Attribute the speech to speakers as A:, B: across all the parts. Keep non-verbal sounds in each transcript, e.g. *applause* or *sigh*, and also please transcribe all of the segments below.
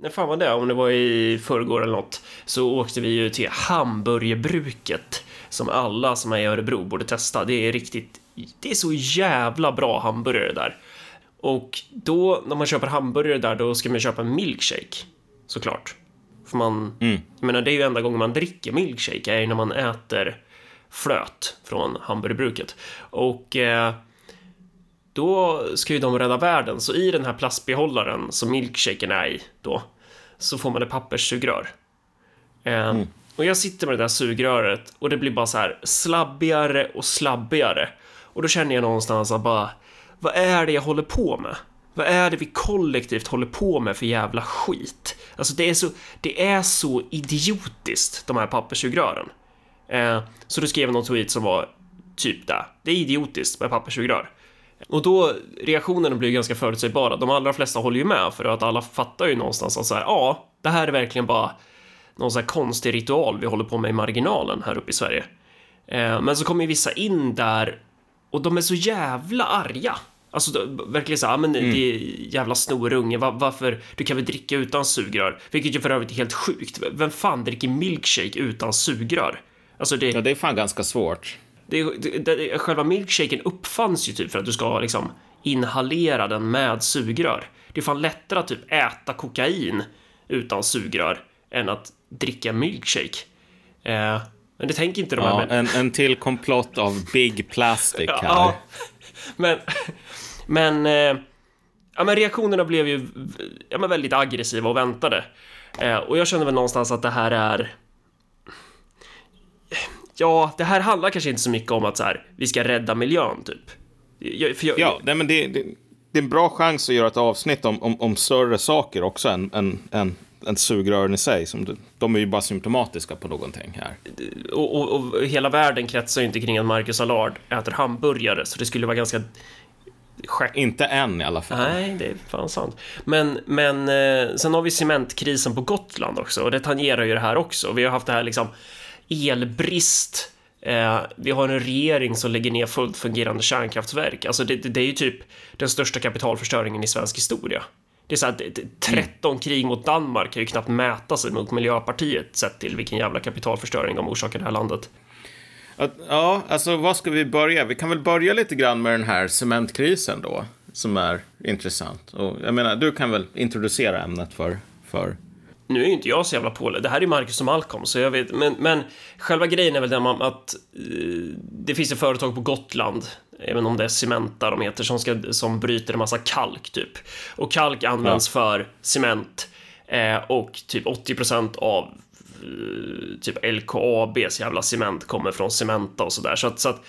A: När fan var det? Om det var i förrgår eller något, så åkte vi ju till Hamburgerbruket som alla som är i Örebro borde testa. Det är riktigt, det är så jävla bra hamburgare där. Och då, när man köper hamburgare där, då ska man köpa en milkshake. Såklart. För man,
B: Mm.
A: jag menar, det är ju enda gången man dricker milkshake, är ju när man äter flöt från hamburgerbruket. Och eh, då ska ju de rädda världen, så i den här plastbehållaren som milkshaken är i då, så får man ett papperssugrör. Eh, Och jag sitter med det där sugröret och det blir bara så här slabbigare och slabbigare. Och då känner jag någonstans att bara, vad är det jag håller på med? Vad är det vi kollektivt håller på med för jävla skit? Alltså det är så, det är så idiotiskt, de här papperssugrören. Eh, så då skrev någon tweet som var typ det. Det är idiotiskt med papperssugrör. Och då, reaktionerna blir ju ganska förutsägbara. De allra flesta håller ju med för att alla fattar ju någonstans att så här, ja, det här är verkligen bara någon sån här konstig ritual vi håller på med i marginalen här uppe i Sverige. Eh, men så kommer ju vissa in där och de är så jävla arga. Alltså verkligen så här, "Ja, men det är jävla snorunge, va- varför, du kan väl dricka utan sugrör? Vilket ju för övrigt är helt sjukt. Vem fan dricker milkshake utan sugrör? Alltså det,
B: Ja, det är fan ganska svårt.
A: Det, det, det, själva milkshaken uppfanns ju typ för att du ska liksom inhalera den med sugrör. Det är fan lättare att typ äta kokain utan sugrör än att dricka milkshake. Eh, men det tänker inte de här
B: Ja, en, en till komplott av Big Plastic *laughs* här.
A: Ja, *laughs* men, men, eh, ja, men reaktionerna blev ju ja, men väldigt aggressiva och väntade. Eh, och jag känner väl någonstans att det här är... Ja, det här handlar kanske inte så mycket om att så här, vi ska rädda miljön, typ. Jag, jag,
B: Ja, nej, men det, det, det är en bra chans att göra ett avsnitt om, om, om större saker också än, än, än, än sugrören i sig. Som, de är ju bara symptomatiska på någonting här.
A: och, och, och hela världen kretsar ju inte kring att Marcus Allard äter hamburgare, så det skulle vara ganska...
B: Inte än i alla fall.
A: Nej, det är fan sant. Men, men eh, sen har vi cementkrisen på Gotland också och det tangerar ju det här också. Vi har haft det här liksom elbrist. Eh, vi har en regering som lägger ner fullt fungerande kärnkraftverk. Alltså det, det, det är ju typ den största kapitalförstöringen i svensk historia. Det är så att 13 krig mot Danmark kan ju knappt mäta sig mot Miljöpartiet sett till vilken jävla kapitalförstöring de orsakar det här landet.
B: Ja, alltså vad ska vi börja? Vi kan väl börja lite grann med den här cementkrisen då, som är intressant. Och jag menar, du kan väl introducera ämnet för, för
A: nu är ju inte jag så jävla påläst. Det här är Marcus och Malcolm, så jag vet. Men, men själva grejen är väl den att eh, det finns ett företag på Gotland, även om det är Cementa de heter, som, ska, som bryter en massa kalk typ. Och kalk används för cement eh, och typ 80% av eh, typ LKABs jävla cement kommer från Cementa och sådär. Så att, så att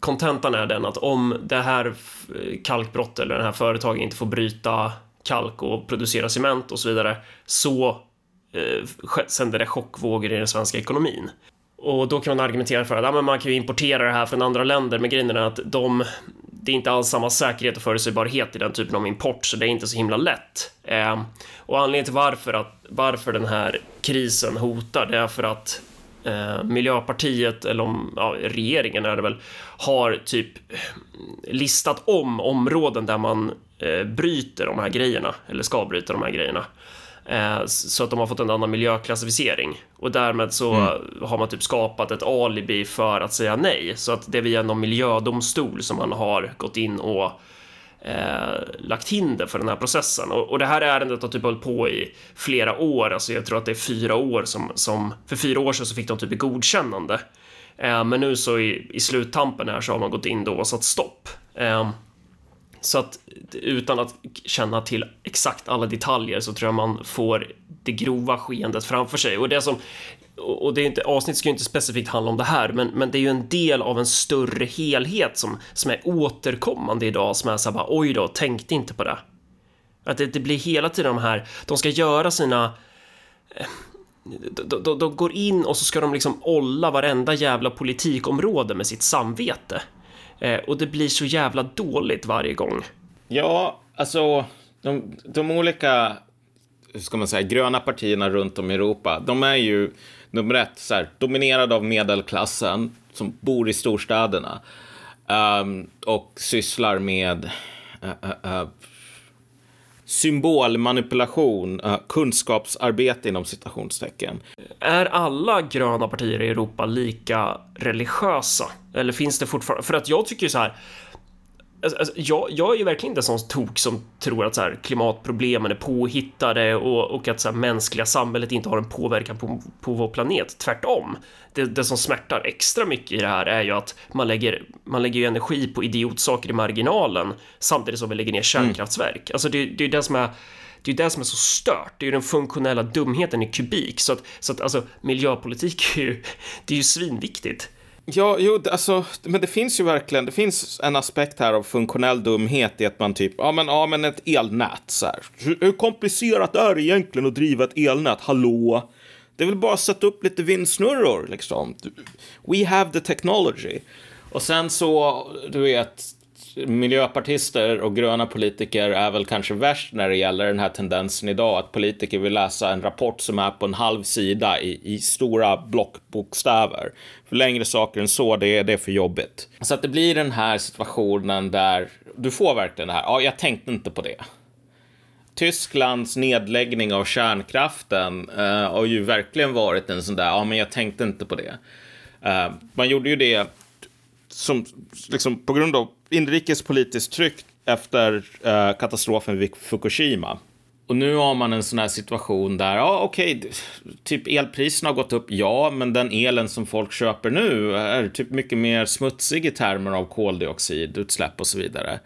A: kontentan är den att om det här eh, kalkbrottet eller det här företaget inte får bryta kalk och producera cement och så vidare så eh, sände det chockvågor i den svenska ekonomin. Och då kan man argumentera för att ja, men man kan ju importera det här från andra länder, men grejen är att de, det är inte alls samma säkerhet och förutsägbarhet i den typen av import, så det är inte så himla lätt. Eh, och anledningen till varför, att, varför den här krisen hotar, det är för att eh, Miljöpartiet, eller om, ja, regeringen är det väl, har typ listat om områden där man eh, bryter de här grejerna, eller ska bryta de här grejerna. Eh, så att de har fått en annan miljöklassificering. Och därmed så har man typ skapat ett alibi för att säga nej. Så att det är via någon miljödomstol som man har gått in och eh, lagt hinder för den här processen. Och, och det här ärendet har typ hållit på i flera år, alltså jag tror att det är fyra år som, som för fyra år sedan så fick de typ ett godkännande. Eh, men nu så i, i sluttampen här så har man gått in då och satt stopp. Eh, så att utan att känna till exakt alla detaljer så tror jag man får det grova skeendet framför sig. Och det som och det är inte, avsnittet ska ju inte specifikt handla om det här, men, men det är ju en del av en större helhet som, som är återkommande idag, som är så här bara oj då, tänkte inte på det. Att det, det blir hela tiden de här, de ska göra sina eh, de, de, de går in och så ska de liksom olla varenda jävla politikområde med sitt samvete. Eh, och det blir så jävla dåligt varje gång.
B: Ja, alltså de, de olika hur ska man säga, gröna partierna runt om i Europa, de är ju nummer ett så här, dominerade av medelklassen som bor i storstäderna um, och sysslar med uh, uh, uh, symbolmanipulation, uh, kunskapsarbete inom citationstecken.
A: Är alla gröna partier i Europa lika religiösa? Eller finns det fortfarande? För att jag tycker ju så här. Alltså, alltså, jag, jag är ju verkligen inte en sån tok som tror att så här, klimatproblemen är påhittade och, och att så här, mänskliga samhället inte har en påverkan på, på vår planet. Tvärtom. Det, det som smärtar extra mycket i det här är ju att man lägger, man lägger energi på idiotsaker i marginalen samtidigt som vi lägger ner kärnkraftverk. Mm. Alltså det, det är det som är det är det som är så stört. Det är ju den funktionella dumheten i kubik så att, så att alltså miljöpolitik är ju, det är ju svinviktigt.
B: Ja, jo, alltså, men det finns ju verkligen, det finns en aspekt här av funktionell dumhet i att man typ, ja men, ja men ett elnät så här. Hur, hur komplicerat är det egentligen att driva ett elnät? Hallå? Det är väl bara att sätta upp lite vindsnurror liksom. We have the technology. Och sen så, du vet, miljöpartister och gröna politiker är väl kanske värst när det gäller den här tendensen idag att politiker vill läsa en rapport som är på en halv sida i, i stora blockbokstäver. För längre saker än så, det är, det är för jobbigt. Så att det blir den här situationen där du får verkligen det här, ja, jag tänkte inte på det. Tysklands nedläggning av kärnkraften eh, har ju verkligen varit en sån där, ja men jag tänkte inte på det. Uh, man gjorde ju det som, liksom, på grund av inrikespolitiskt tryck efter eh, katastrofen vid Fukushima. Och nu har man en sån här situation där, ja okej, okay, typ elpriserna har gått upp, ja, men den elen som folk köper nu är typ mycket mer smutsig i termer av koldioxidutsläpp och så vidare.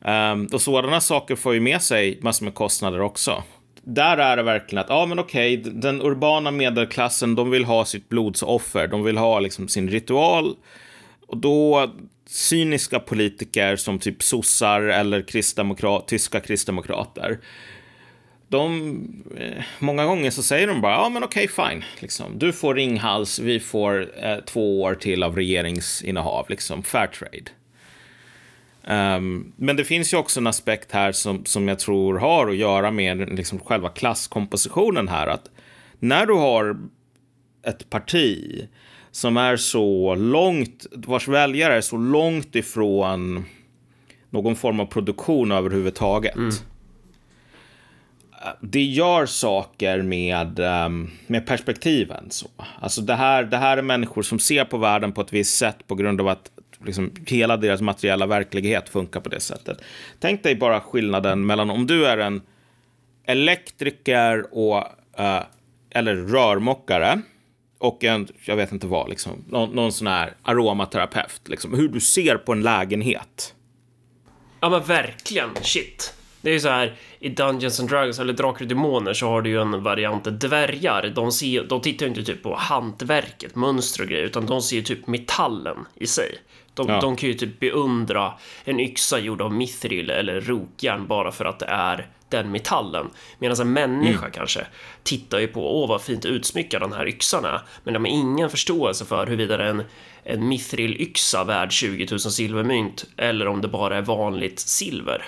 B: Um, och sådana saker får ju med sig massor med kostnader också. Där är det verkligen att, ja men okej, okay, den urbana medelklassen, de vill ha sitt blodsoffer, de vill ha liksom sin ritual. Och då cyniska politiker som typ sossar eller kristdemokrat, tyska kristdemokrater. De, eh, många gånger så säger de bara, ja men okej okay, fine, liksom. du får Ringhals, vi får eh, två år till av regeringsinnehav, liksom, fair trade. Um, men det finns ju också en aspekt här som, som jag tror har att göra med liksom själva klasskompositionen här. Att när du har ett parti som är så långt, vars väljare är så långt ifrån någon form av produktion överhuvudtaget. Mm. Det gör saker med, um, med perspektiven. Så. Alltså det, här, det här är människor som ser på världen på ett visst sätt på grund av att liksom, hela deras materiella verklighet funkar på det sättet. Tänk dig bara skillnaden mellan om du är en elektriker och, uh, eller rörmokare och en, jag vet inte vad, liksom, någon, någon sån här aromaterapeut. Liksom, hur du ser på en lägenhet.
A: Ja men verkligen, shit. Det är ju så här i Dungeons and Dragons eller Drakar och Demoner så har du ju en variant dvärgar. De, ser, de tittar ju inte typ på hantverket, mönster och grejer, utan de ser ju typ metallen i sig. De, ja. de kan ju typ beundra en yxa gjord av mithril eller rokjärn bara för att det är den metallen. Medan en människa mm. kanske tittar ju på, åh vad fint utsmyckad den här yxan är, men de har ingen förståelse för huruvida en, en mithril-yxa värd 20 000 silvermynt eller om det bara är vanligt silver.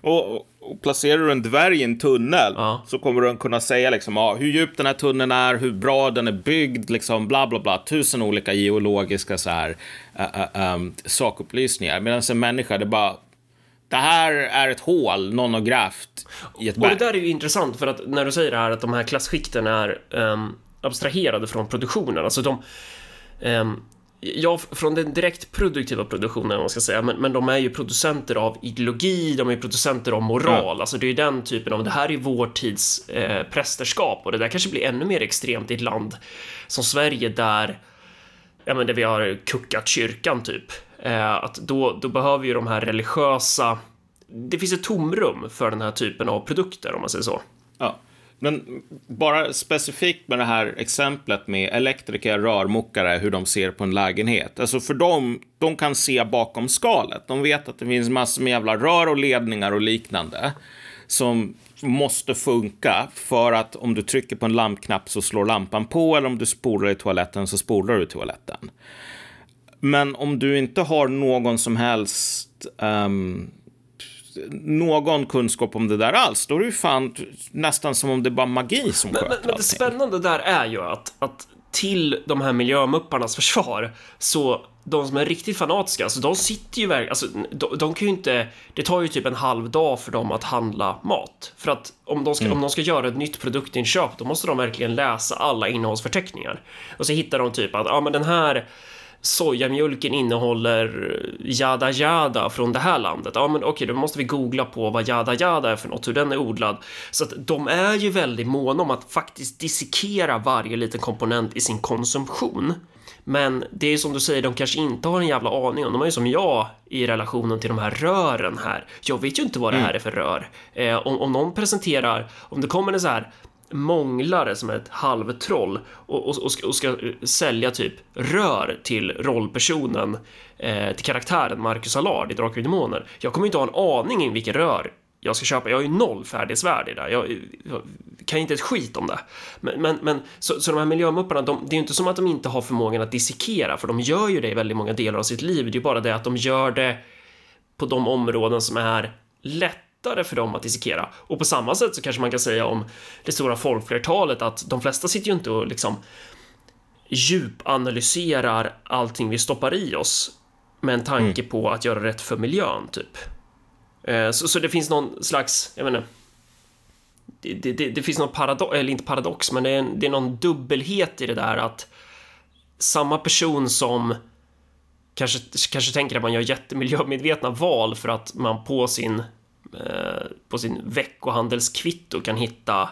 B: Och, och placerar du en dvärg i en tunnel ja. så kommer du kunna säga liksom, ja, hur djup den här tunneln är, hur bra den är byggd, liksom bla bla bla, tusen olika geologiska så här, uh, uh, um, sakupplysningar. Medan en människa, det bara det här är ett hål någon har grävt i ett berg.
A: Och det där är ju intressant för att när du säger det här att de här klasskikten är um, abstraherade från produktionen, alltså de um, Ja, från den direkt produktiva produktionen, man ska säga, men, men de är ju producenter av ideologi, de är producenter av moral, ja. alltså det är ju den typen av, det här är vår tids eh, prästerskap och det där kanske blir ännu mer extremt i ett land som Sverige där, ja men där vi har kuckat kyrkan typ, eh, att då, då behöver ju de här religiösa, det finns ett tomrum för den här typen av produkter om man säger så.
B: Ja. Men bara specifikt med det här exemplet med elektriker, rörmokare, hur de ser på en lägenhet. Alltså för dem, de kan se bakom skalet. De vet att det finns massor med jävla rör och ledningar och liknande som måste funka för att om du trycker på en lampknapp så slår lampan på eller om du spolar i toaletten så spolar du i toaletten. Men om du inte har någon som helst um, någon kunskap om det där alls, då är det ju fan nästan som om det är bara magi som
A: sköter men, men, men det spännande där är ju att, att till de här miljömupparnas försvar så de som är riktigt fanatiska, alltså de sitter ju verkligen, alltså de, de, kan ju inte, det tar ju typ en halv dag för dem att handla mat. För att om de ska, mm. om de ska göra ett nytt produktinköp, då måste de verkligen läsa alla innehållsförteckningar. Och så hittar de typ att, ja men den här sojamjölken innehåller jada jada från det här landet. Ja, men okej, då måste vi googla på vad jada jada är för något, hur den är odlad. Så att de är ju väldigt måna om att faktiskt dissekera varje liten komponent i sin konsumtion. Men det är som du säger, de kanske inte har en jävla aning om. De är ju som jag i relationen till de här rören här. Jag vet ju inte vad det här mm. är för rör. Eh, om, om någon presenterar, om det kommer en så här månglare som är ett halvtroll och, och, och, ska, och ska sälja typ rör till rollpersonen, eh, till karaktären Marcus Allard i Drakar och Demoner. Jag kommer inte ha en aning om vilka rör jag ska köpa. Jag har ju noll färdighetsvärde i det. Jag, jag kan inte ett skit om det. Men, men, men så, så de här miljömupparna, de, det är ju inte som att de inte har förmågan att dissekera, för de gör ju det i väldigt många delar av sitt liv. Det är ju bara det att de gör det på de områden som är lätt lättare för dem att dissekera. Och på samma sätt så kanske man kan säga om det stora folkflertalet att de flesta sitter ju inte och liksom djupanalyserar allting vi stoppar i oss med en tanke mm. på att göra rätt för miljön, typ. Eh, så, så det finns någon slags, jag menar, det, det, det, finns någon paradox, eller inte paradox, men det är, en, det är någon dubbelhet i det där att samma person som kanske, kanske tänker att man gör jättemiljömedvetna val för att man på sin Eh, på sin veckohandelskvitto kan hitta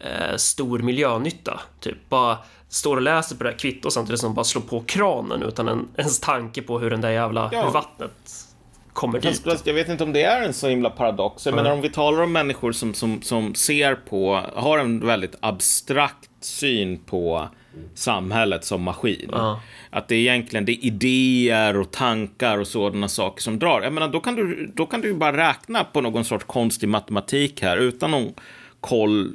A: eh, stor miljönytta. Typ bara står och läser på det här kvittot samtidigt som bara slår på kranen utan en, ens tanke på hur den där jävla ja. vattnet kommer dit.
B: Fast, jag vet inte om det är en så himla paradox. Jag mm. menar om vi talar om människor som, som, som ser på, har en väldigt abstrakt syn på samhället som maskin. Uh. Att det är egentligen det är idéer och tankar och sådana saker som drar. Jag menar, då kan du, då kan du bara räkna på någon sorts konstig matematik här utan någon koll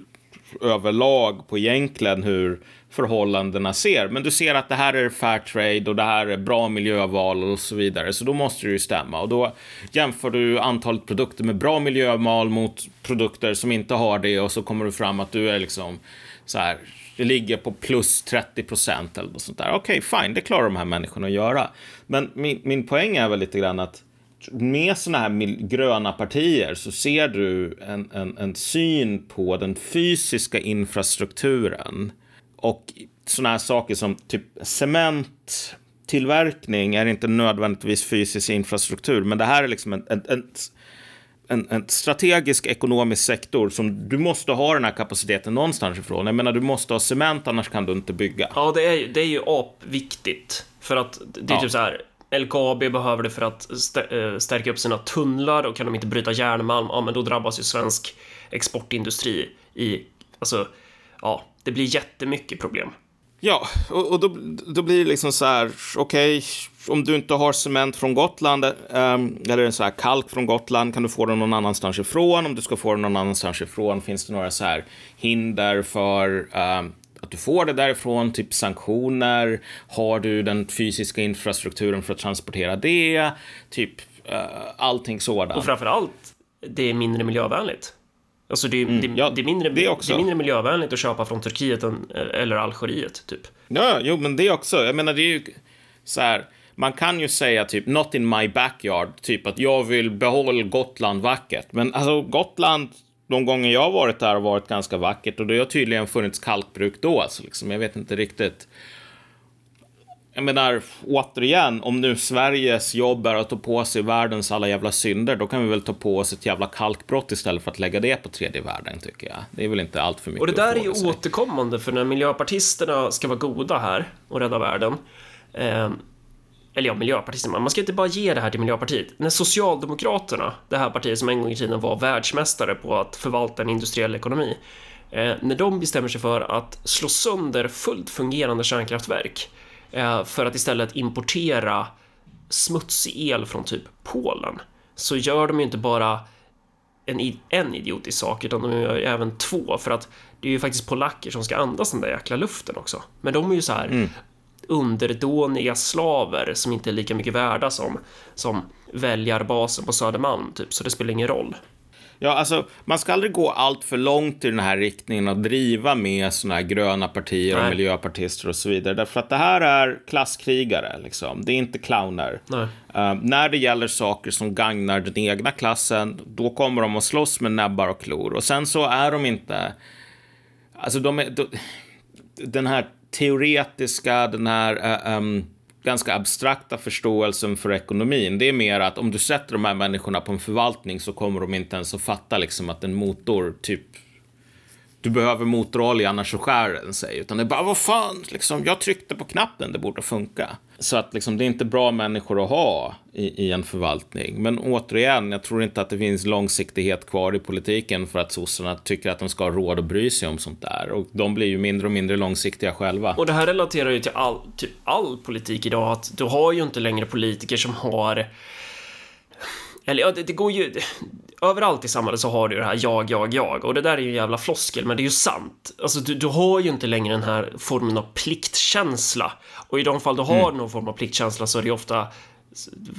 B: överlag på egentligen hur förhållandena ser. Men du ser att det här är fair trade och det här är bra miljöval och så vidare. Så då måste det ju stämma. Och då jämför du antalet produkter med bra miljöval mot produkter som inte har det och så kommer du fram att du är liksom så här det ligger på plus 30 procent eller något sånt där. Okej, okay, fine, det klarar de här människorna att göra. Men min, min poäng är väl lite grann att med sådana här gröna partier så ser du en, en, en syn på den fysiska infrastrukturen och sådana här saker som typ cementtillverkning är inte nödvändigtvis fysisk infrastruktur, men det här är liksom en, en, en en, strategisk ekonomisk sektor som du måste ha den här kapaciteten någonstans ifrån. Jag menar, du måste ha cement, annars kan du inte bygga.
A: Ja, det är, det är ju apviktigt. För att det är ja. typ så här, LKAB behöver det för att eh, stärka upp sina tunnlar och kan de inte bryta järnmalm, ja men då drabbas ju svensk exportindustri i, alltså, ja, det blir jättemycket problem.
B: Ja, och, och då, då blir det liksom så här, okej, okay, om du inte har cement från Gotland, um, eller så här kalk från Gotland, kan du få den någon annanstans ifrån? Om du ska få den någon annanstans ifrån, finns det några så här hinder för um, att du får det därifrån, typ sanktioner? Har du den fysiska infrastrukturen för att transportera det? Typ uh, allting sådant.
A: Och framför allt, det är mindre miljövänligt. Alltså det, mm, det, ja, det, är mindre, det, är mindre miljövänligt att köpa från Turkiet än, eller Algeriet, typ.
B: Ja, jo, men det också. Jag menar, det är ju så här. Man kan ju säga typ not in my backyard, typ att jag vill behålla Gotland vackert. Men alltså Gotland, de gånger jag har varit där har varit ganska vackert och det har tydligen funnits kalkbruk då, alltså liksom. Jag vet inte riktigt jag menar, återigen, om nu Sveriges jobb är att ta på sig världens alla jävla synder, då kan vi väl ta på oss ett jävla kalkbrott istället för att lägga det på tredje världen, tycker jag. Det är väl inte allt för mycket
A: Och det där är ju sig. återkommande, för när miljöpartisterna ska vara goda här och rädda världen, eh, eller ja, miljöpartisterna, man ska inte bara ge det här till Miljöpartiet. När Socialdemokraterna, det här partiet som en gång i tiden var världsmästare på att förvalta en industriell ekonomi, eh, när de bestämmer sig för att slå sönder fullt fungerande kärnkraftverk för att istället importera smutsig el från typ Polen så gör de ju inte bara en, en idiotisk sak utan de gör även två för att det är ju faktiskt polacker som ska andas den där jäkla luften också. Men de är ju så här mm. underdåniga slaver som inte är lika mycket värda som, som väljarbasen på Södermalm typ, så det spelar ingen roll.
B: Ja, alltså, man ska aldrig gå allt för långt i den här riktningen och driva med såna här gröna partier
A: Nej.
B: och miljöpartister och så vidare. Därför att det här är klasskrigare, liksom. Det är inte clowner. Eh, när det gäller saker som gagnar den egna klassen, då kommer de att slåss med näbbar och klor. Och sen så är de inte... Alltså, de är... De, den här teoretiska, den här eh, ehm, ganska abstrakta förståelsen för ekonomin, det är mer att om du sätter de här människorna på en förvaltning så kommer de inte ens att fatta liksom att en motor, typ du behöver motorolja annars så skär den sig. Utan det är bara, vad fan, liksom, jag tryckte på knappen, det borde funka. Så att liksom, det är inte bra människor att ha i, i en förvaltning. Men återigen, jag tror inte att det finns långsiktighet kvar i politiken för att sossarna tycker att de ska ha råd att bry sig om sånt där. Och de blir ju mindre och mindre långsiktiga själva.
A: Och det här relaterar ju till all, till all politik idag, att du har ju inte längre politiker som har... Eller ja, det, det går ju... Överallt i samhället så har du det här jag, jag, jag och det där är ju en jävla floskel, men det är ju sant. Alltså, du, du har ju inte längre den här formen av pliktkänsla och i de fall du har någon form av pliktkänsla så är det ofta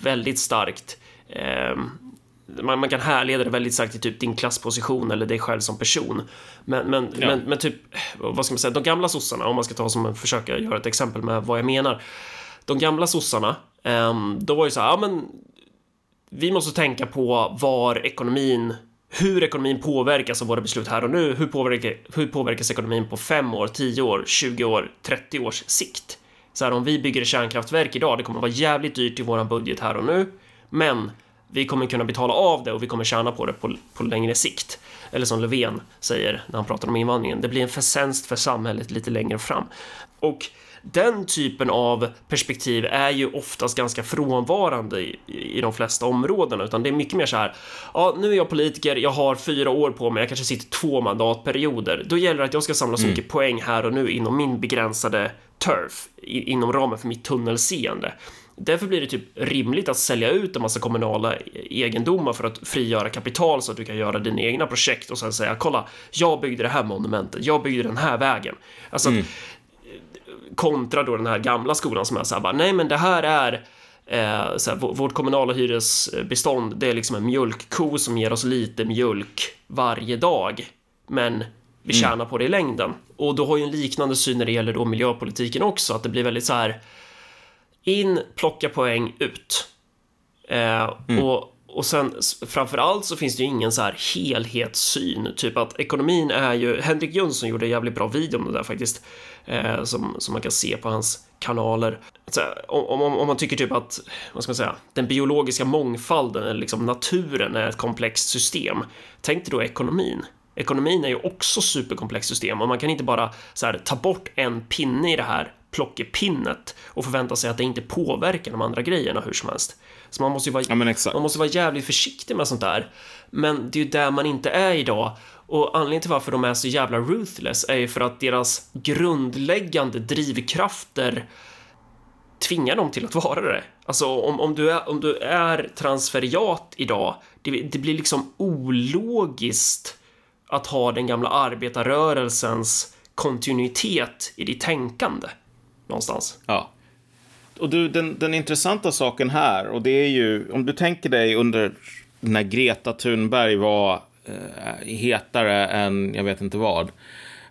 A: väldigt starkt. ehm, man, man kan härleda det väldigt starkt till typ din klassposition eller dig själv som person. Men, men,
B: Ja.
A: men, men typ, vad ska man säga, de gamla sossarna, om man ska ta som en, försöka göra ett exempel med vad jag menar. De gamla sossarna, um, då var ju så här, ja men vi måste tänka på var ekonomin hur ekonomin påverkas av våra beslut här och nu. Hur, påverkar, hur påverkas ekonomin på 5 år, 10 år, 20 år, 30 års sikt? Så här, om vi bygger ett kärnkraftverk idag, det kommer vara jävligt dyrt i våran budget här och nu, men vi kommer kunna betala av det och vi kommer tjäna på det på, på längre sikt. Eller som Löfven säger när han pratar om invandringen, det blir en förtjänst för samhället lite längre fram. Och den typen av perspektiv är ju oftast ganska frånvarande i, i de flesta områden, utan det är mycket mer så här. Ja, nu är jag politiker, jag har fyra år på mig, jag kanske sitter två mandatperioder. Då gäller det att jag ska samla så mycket poäng här och nu inom min begränsade turf, i, inom ramen för mitt tunnelseende. Därför blir det typ rimligt att sälja ut en massa kommunala egendomar för att frigöra kapital så att du kan göra dina egna projekt och sen säga kolla, jag byggde det här monumentet, jag byggde den här vägen. Alltså, att, kontra då den här gamla skolan som är så här bara, nej men det här är eh, så här, vå- vårt kommunala hyresbestånd, det är liksom en mjölkko som ger oss lite mjölk varje dag, men vi tjänar på det i längden. Och då har ju en liknande syn när det gäller då miljöpolitiken också, att det blir väldigt så här in, plocka poäng, ut. Eh, och, och sen s- framför allt så finns det ju ingen så här helhetssyn, typ att ekonomin är ju, Henrik Jönsson gjorde en jävligt bra video om det där faktiskt, eh, som, som man kan se på hans kanaler. Så, här, om, om, om man tycker typ att, vad ska man säga, den biologiska mångfalden, eller liksom naturen är ett komplext system, tänk dig då ekonomin. Ekonomin är ju också superkomplext system och man kan inte bara så här, ta bort en pinne i det här plockepinnet och förvänta sig att det inte påverkar de andra grejerna hur som helst. Så man måste ju vara,
B: Ja, men
A: man måste vara jävligt försiktig med sånt där. Men det är ju där man inte är idag. Och anledningen till varför de är så jävla ruthless är ju för att deras grundläggande drivkrafter tvingar dem till att vara det. Alltså om, om, du, är, om du är transferiat idag, det, det blir liksom ologiskt att ha den gamla arbetarrörelsens kontinuitet i ditt tänkande. Någonstans.
B: Ja. Och du, den, den intressanta saken här, och det är ju, om du tänker dig under när Greta Thunberg var eh, hetare än jag vet inte vad.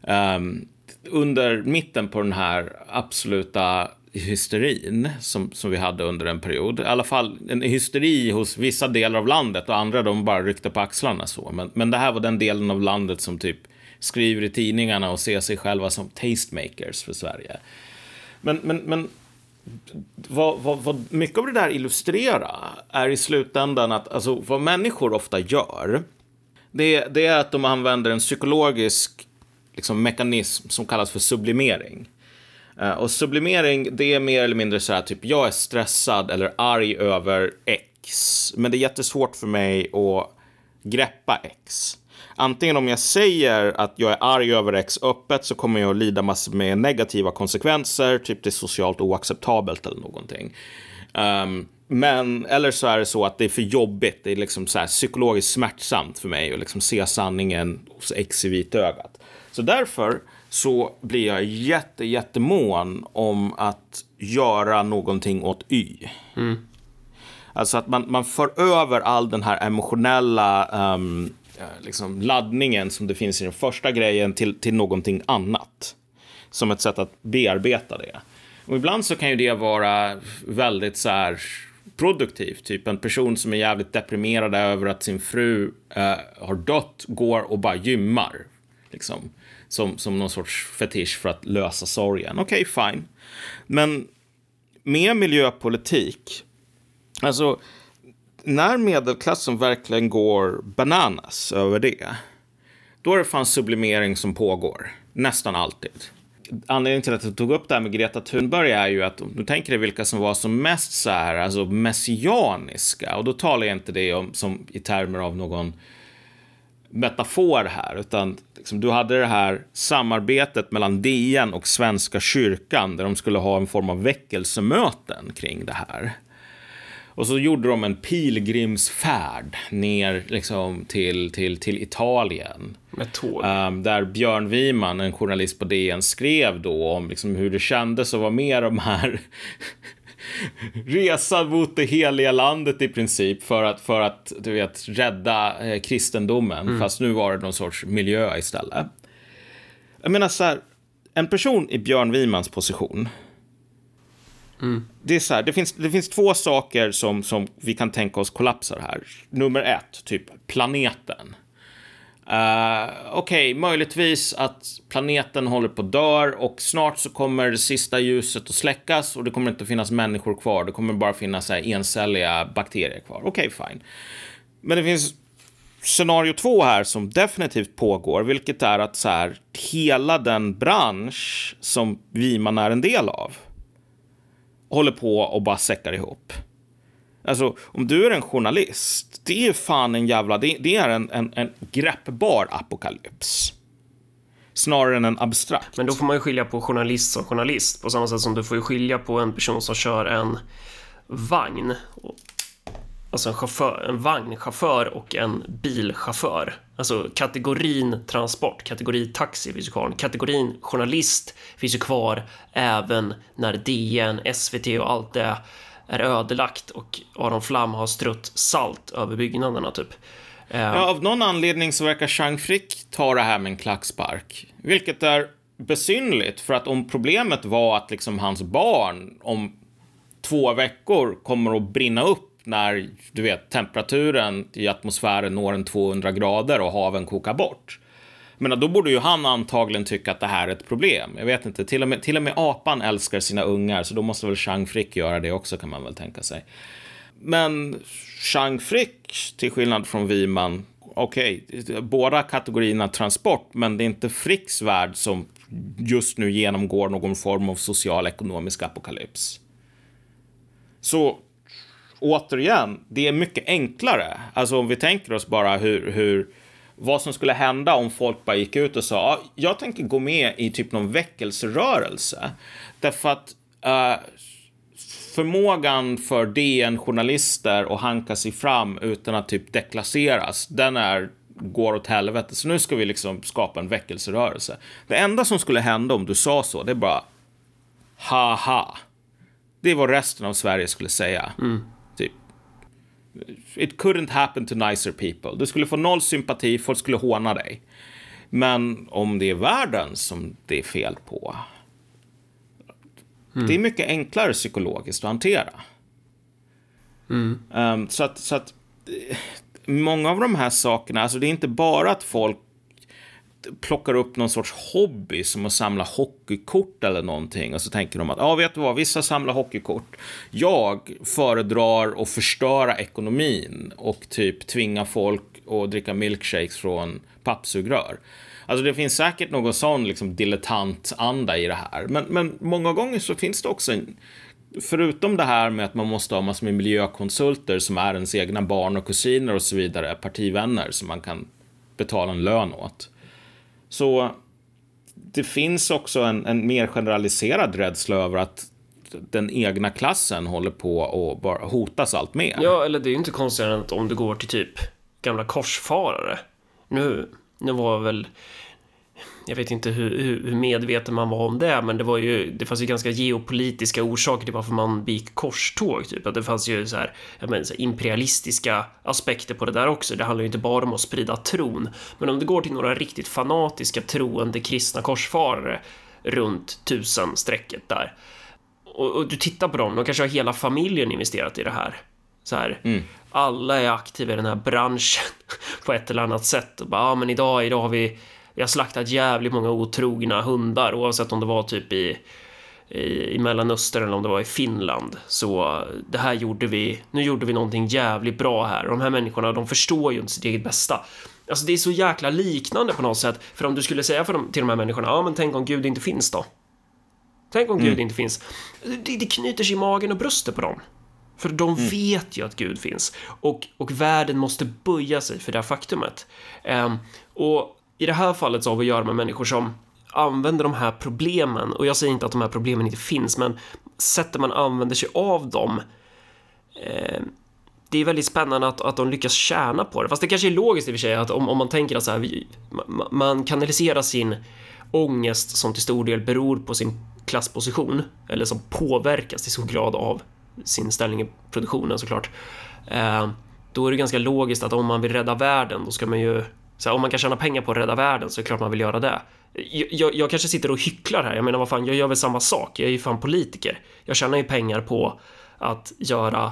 B: ehm, under mitten på den här absoluta hysterin som, som vi hade under en period. I alla fall en hysteri hos vissa delar av landet och andra de bara ryckte på axlarna så. Men, men det här var den delen av landet som typ skriver i tidningarna och ser sig själva som tastemakers för Sverige. Men, men, men vad, vad, vad mycket av det där illustrerar är i slutändan att alltså, vad människor ofta gör, det, det är att de använder en psykologisk liksom, mekanism som kallas för sublimering. Eh, och sublimering, det är mer eller mindre så här, typ jag är stressad eller arg över X, men det är jättesvårt för mig att greppa X. Antingen om jag säger att jag är arg över X öppet så kommer jag att lida massor med negativa konsekvenser, typ det är socialt oacceptabelt eller någonting. Um, men, eller så är det så att det är för jobbigt, det är liksom så här psykologiskt smärtsamt för mig att liksom se sanningen hos X i vitögat. Så därför så blir jag jätte, jättemån om att göra någonting åt Y. Alltså att man, man för över all den här emotionella ehm, liksom laddningen som det finns i den första grejen till, till någonting annat. Som ett sätt att bearbeta det. Och ibland så kan ju det vara väldigt så här produktivt. Typ en person som är jävligt deprimerad över att sin fru eh, har dött går och bara gymmar. Liksom. Som, som någon sorts fetisch för att lösa sorgen. Okej, okay, fine. Men med miljöpolitik, alltså när medelklassen verkligen går bananas över det, då är det fan sublimering som pågår. Nästan alltid. Anledningen till att jag tog upp det här med Greta Thunberg är ju att om du tänker dig vilka som var som mest så här, alltså messianiska, och då talar jag inte det om som i termer av någon metafor här, utan liksom, du hade det här samarbetet mellan DN och Svenska kyrkan där de skulle ha en form av väckelsemöten kring det här. Och så gjorde de en pilgrimsfärd ner liksom, till, till, till Italien.
A: Med tåg.
B: Um, där Björn Wiman, en journalist på DN, skrev då om liksom, hur det kändes att vara med de här resan mot det heliga landet i princip för att, för att du vet, rädda eh, kristendomen. Mm. Fast nu var det någon sorts miljö istället. Jag menar så här, en person i Björn Wimans position. Mm. Det, är så här, det, finns, det finns två saker som, som vi kan tänka oss kollapsar här. Nummer ett, typ planeten. Uh, Okej, okay, möjligtvis att planeten håller på att dö och snart så kommer det sista ljuset att släckas och det kommer inte att finnas människor kvar. Det kommer bara finnas här, encelliga bakterier kvar. Okej, okay, fine. Men det finns scenario två här som definitivt pågår, vilket är att så här, hela den bransch som Viman är en del av håller på och bara säckar ihop. Alltså, om du är en journalist, det är fan en jävla... Det, det är en, en, en greppbar apokalyps. Snarare än en abstrakt.
A: Men då får man ju skilja på journalist som journalist. På samma sätt som du får ju skilja på en person som kör en vagn. Alltså en, chaufför, en vagnchaufför och en bilchaufför. Alltså kategorin transport, kategori taxi finns ju kvar. Kategorin journalist finns ju kvar även när DN, SVT och allt det är ödelagt och Aron Flam har strött salt över byggnaderna typ.
B: Ja, av någon anledning så verkar Chang Frick ta det här med en klackspark. Vilket är besynligt för att om problemet var att liksom hans barn om två veckor kommer att brinna upp när du vet temperaturen i atmosfären når en 200 grader och haven kokar bort men då borde ju han antagligen tycka att det här är ett problem. Jag vet inte, till och med, till och med apan älskar sina ungar, så då måste väl Chang Frick göra det också kan man väl tänka sig. Men Chang Frick, till skillnad från Wiman, okej, okay, båda kategorierna transport, men det är inte Fricks värld som just nu genomgår någon form av social ekonomisk apokalyps. Så återigen, det är mycket enklare. Alltså om vi tänker oss bara hur, hur vad som skulle hända om folk bara gick ut och sa ah, jag tänker gå med i typ någon väckelserörelse. Därför att uh, förmågan för DN-journalister att hanka sig fram utan att typ deklasseras, den är går åt helvete. Så nu ska vi liksom skapa en väckelserörelse. Det enda som skulle hända om du sa så, det är bara haha. Det är vad resten av Sverige skulle säga. Mm. It couldn't happen to nicer people. Du skulle få noll sympati, folk skulle håna dig. Men om det är världen som det är fel på. Mm. Det är mycket enklare psykologiskt att hantera. Mm. Um, så att, så att många av de här sakerna, alltså det är inte bara att folk plockar upp någon sorts hobby som att samla hockeykort eller någonting och så tänker de att ja, vet du vad, vissa samlar hockeykort. Jag föredrar att förstöra ekonomin och typ tvinga folk att dricka milkshakes från pappsugrör. Alltså det finns säkert någon sån liksom dilettantanda i det här, men, men många gånger så finns det också en Förutom det här med att man måste ha massor med miljökonsulter som är ens egna barn och kusiner och så vidare, partivänner som man kan betala en lön åt så det finns också en, en mer generaliserad rädsla över att den egna klassen håller på att bara hotas allt mer.
A: Ja, eller det är ju inte konstigt än att om du går till typ gamla korsfarare. Nu, nu var väl jag vet inte hur, hur, medveten man var om det, men det var ju, det fanns ju ganska geopolitiska orsaker till varför man begick korståg, typ. Att det fanns ju så här, menar, så här, imperialistiska aspekter på det där också. Det handlar ju inte bara om att sprida tron, men om det går till några riktigt fanatiska troende kristna korsfarare runt tusen strecket där. Och, och, du tittar på dem, de kanske har hela familjen investerat i det här. Så här, mm. alla är aktiva i den här branschen *laughs* på ett eller annat sätt. Och bara, ja, men idag, idag har vi, vi har slaktat jävligt många otrogna hundar oavsett om det var typ i, i, i Mellanöstern eller om det var i Finland. Så det här gjorde vi, nu gjorde vi någonting jävligt bra här. De här människorna, de förstår ju inte sitt eget bästa. Alltså det är så jäkla liknande på något sätt. För om du skulle säga för dem, till de här människorna, ja men tänk om Gud inte finns då? Tänk om mm. Gud inte finns. Det, det knyter sig i magen och bröstet på dem. För de mm. vet ju att Gud finns och, och världen måste böja sig för det här faktumet. Um, och i det här fallet så har vi att göra med människor som använder de här problemen och jag säger inte att de här problemen inte finns, men sättet man använder sig av dem eh, det är väldigt spännande att, att de lyckas tjäna på det. Fast det kanske är logiskt i och för sig att om, om man tänker att så här, man kanaliserar sin ångest som till stor del beror på sin klassposition eller som påverkas till så grad av sin ställning i produktionen såklart. Eh, då är det ganska logiskt att om man vill rädda världen, då ska man ju så här, om man kan tjäna pengar på att rädda världen så är det klart man vill göra det. Jag, jag, jag, kanske sitter och hycklar här. Jag menar, vad fan, jag gör väl samma sak. Jag är ju fan politiker. Jag tjänar ju pengar på att göra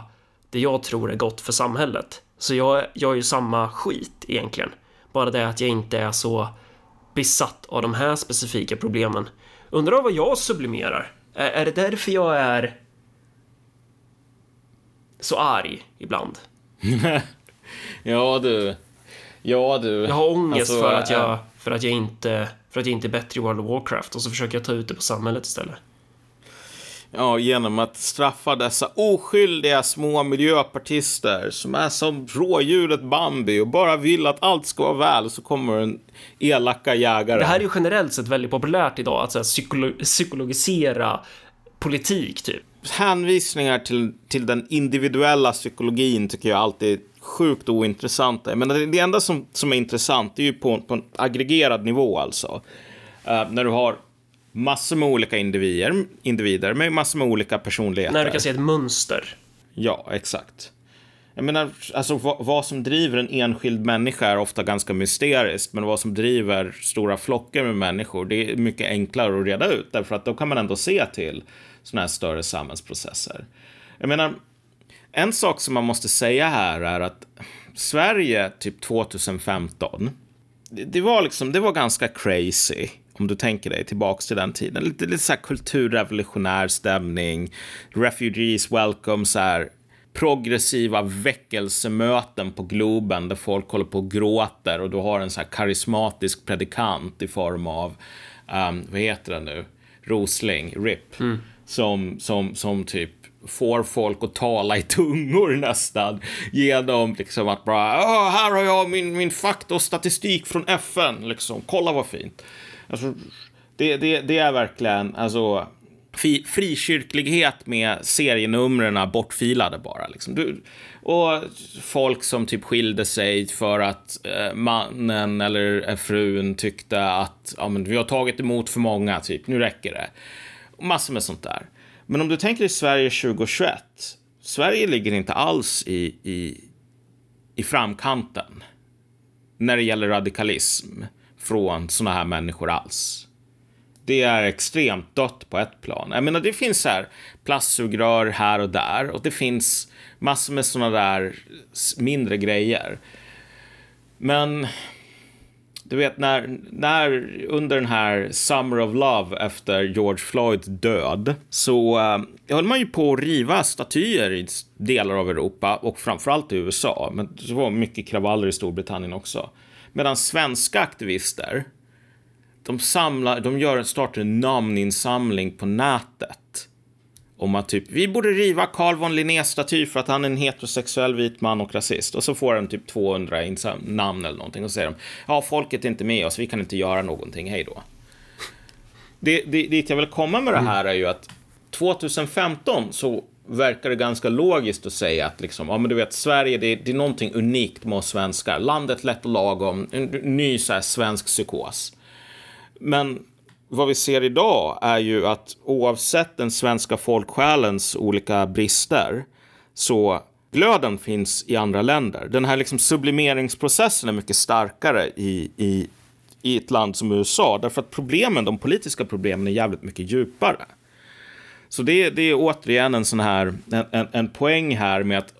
A: det jag tror är gott för samhället. Så jag gör ju samma skit egentligen. Bara det att jag inte är så besatt av de här specifika problemen. Undrar vad jag sublimerar? Är, är det därför jag är så arg ibland? *laughs*
B: ja du. Ja du.
A: Jag har ångest alltså, för, att jag, för, att jag inte, för att jag inte är bättre i World of Warcraft och så försöker jag ta ut det på samhället istället.
B: Ja, genom att straffa dessa oskyldiga små miljöpartister som är som rådjuret Bambi och bara vill att allt ska vara väl så kommer en elaka jägare.
A: Det här är ju generellt sett väldigt populärt idag, att så psykolo psykologisera politik typ.
B: Hänvisningar till, till den individuella psykologin tycker jag alltid sjukt ointressanta. Men det, enda som, som är intressant är ju på, på en aggregerad nivå alltså. Uh, när du har massor med olika individer, individer med massor med olika personligheter.
A: När du kan se ett mönster.
B: Ja, exakt. Jag menar, alltså vad, vad, som driver en enskild människa är ofta ganska mysteriskt, men vad som driver stora flockar med människor, det är mycket enklare att reda ut, därför att då kan man ändå se till sådana här större samhällsprocesser. Jag menar, en sak som man måste säga här är att Sverige, typ 2015, det, det var liksom, det var ganska crazy om du tänker dig tillbaks till den tiden. Lite, lite så här kulturrevolutionär stämning, refugees welcome, så här progressiva väckelsemöten på Globen där folk håller på och gråter och du har en så här karismatisk predikant i form av, um, vad heter det nu, Rosling, RIP, mm. som, som, som typ får folk att tala i tungor *laughs* nästan genom liksom att bara, här har jag min, min fakta och statistik från FN, liksom, kolla vad fint. Alltså, det, det, det är verkligen, alltså, fri, frikyrklighet med serienumren bortfilade bara. Liksom. Du, och folk som typ skilde sig för att eh, mannen eller eh, frun tyckte att ja, men vi har tagit emot för många, typ, nu räcker det. massor med sånt där. Men om du tänker i Sverige 2021, Sverige ligger inte alls i, i, i framkanten när det gäller radikalism från sådana här människor alls. Det är extremt dött på ett plan. Jag menar, det finns så här plastsugrör här och där och det finns massor med sådana där mindre grejer. Men du vet när, när under den här Summer of Love efter George Floyds död så uh, höll man ju på att riva statyer i delar av Europa och framförallt i USA. Men det var mycket kravaller i Storbritannien också. Medan svenska aktivister, de, samlar, de gör, startar en namninsamling på nätet. Om att typ, vi borde riva Carl von Linnés staty för att han är en heterosexuell vit man och rasist. Och så får han typ 200 namn eller någonting. Och så säger de, ja, folket är inte med oss, vi kan inte göra någonting, hej då. Det, det, dit jag vill komma med det här är ju att 2015 så verkar det ganska logiskt att säga att liksom, ja men du vet, Sverige, det, det är någonting unikt med oss svenskar. Landet lätt och lagom, en ny så här, svensk psykos. men vad vi ser idag är ju att oavsett den svenska folksjälens olika brister så glöden finns i andra länder. Den här liksom sublimeringsprocessen är mycket starkare i, i, i ett land som USA därför att problemen, de politiska problemen är jävligt mycket djupare. Så det, det är återigen en sån här en, en, en poäng här med att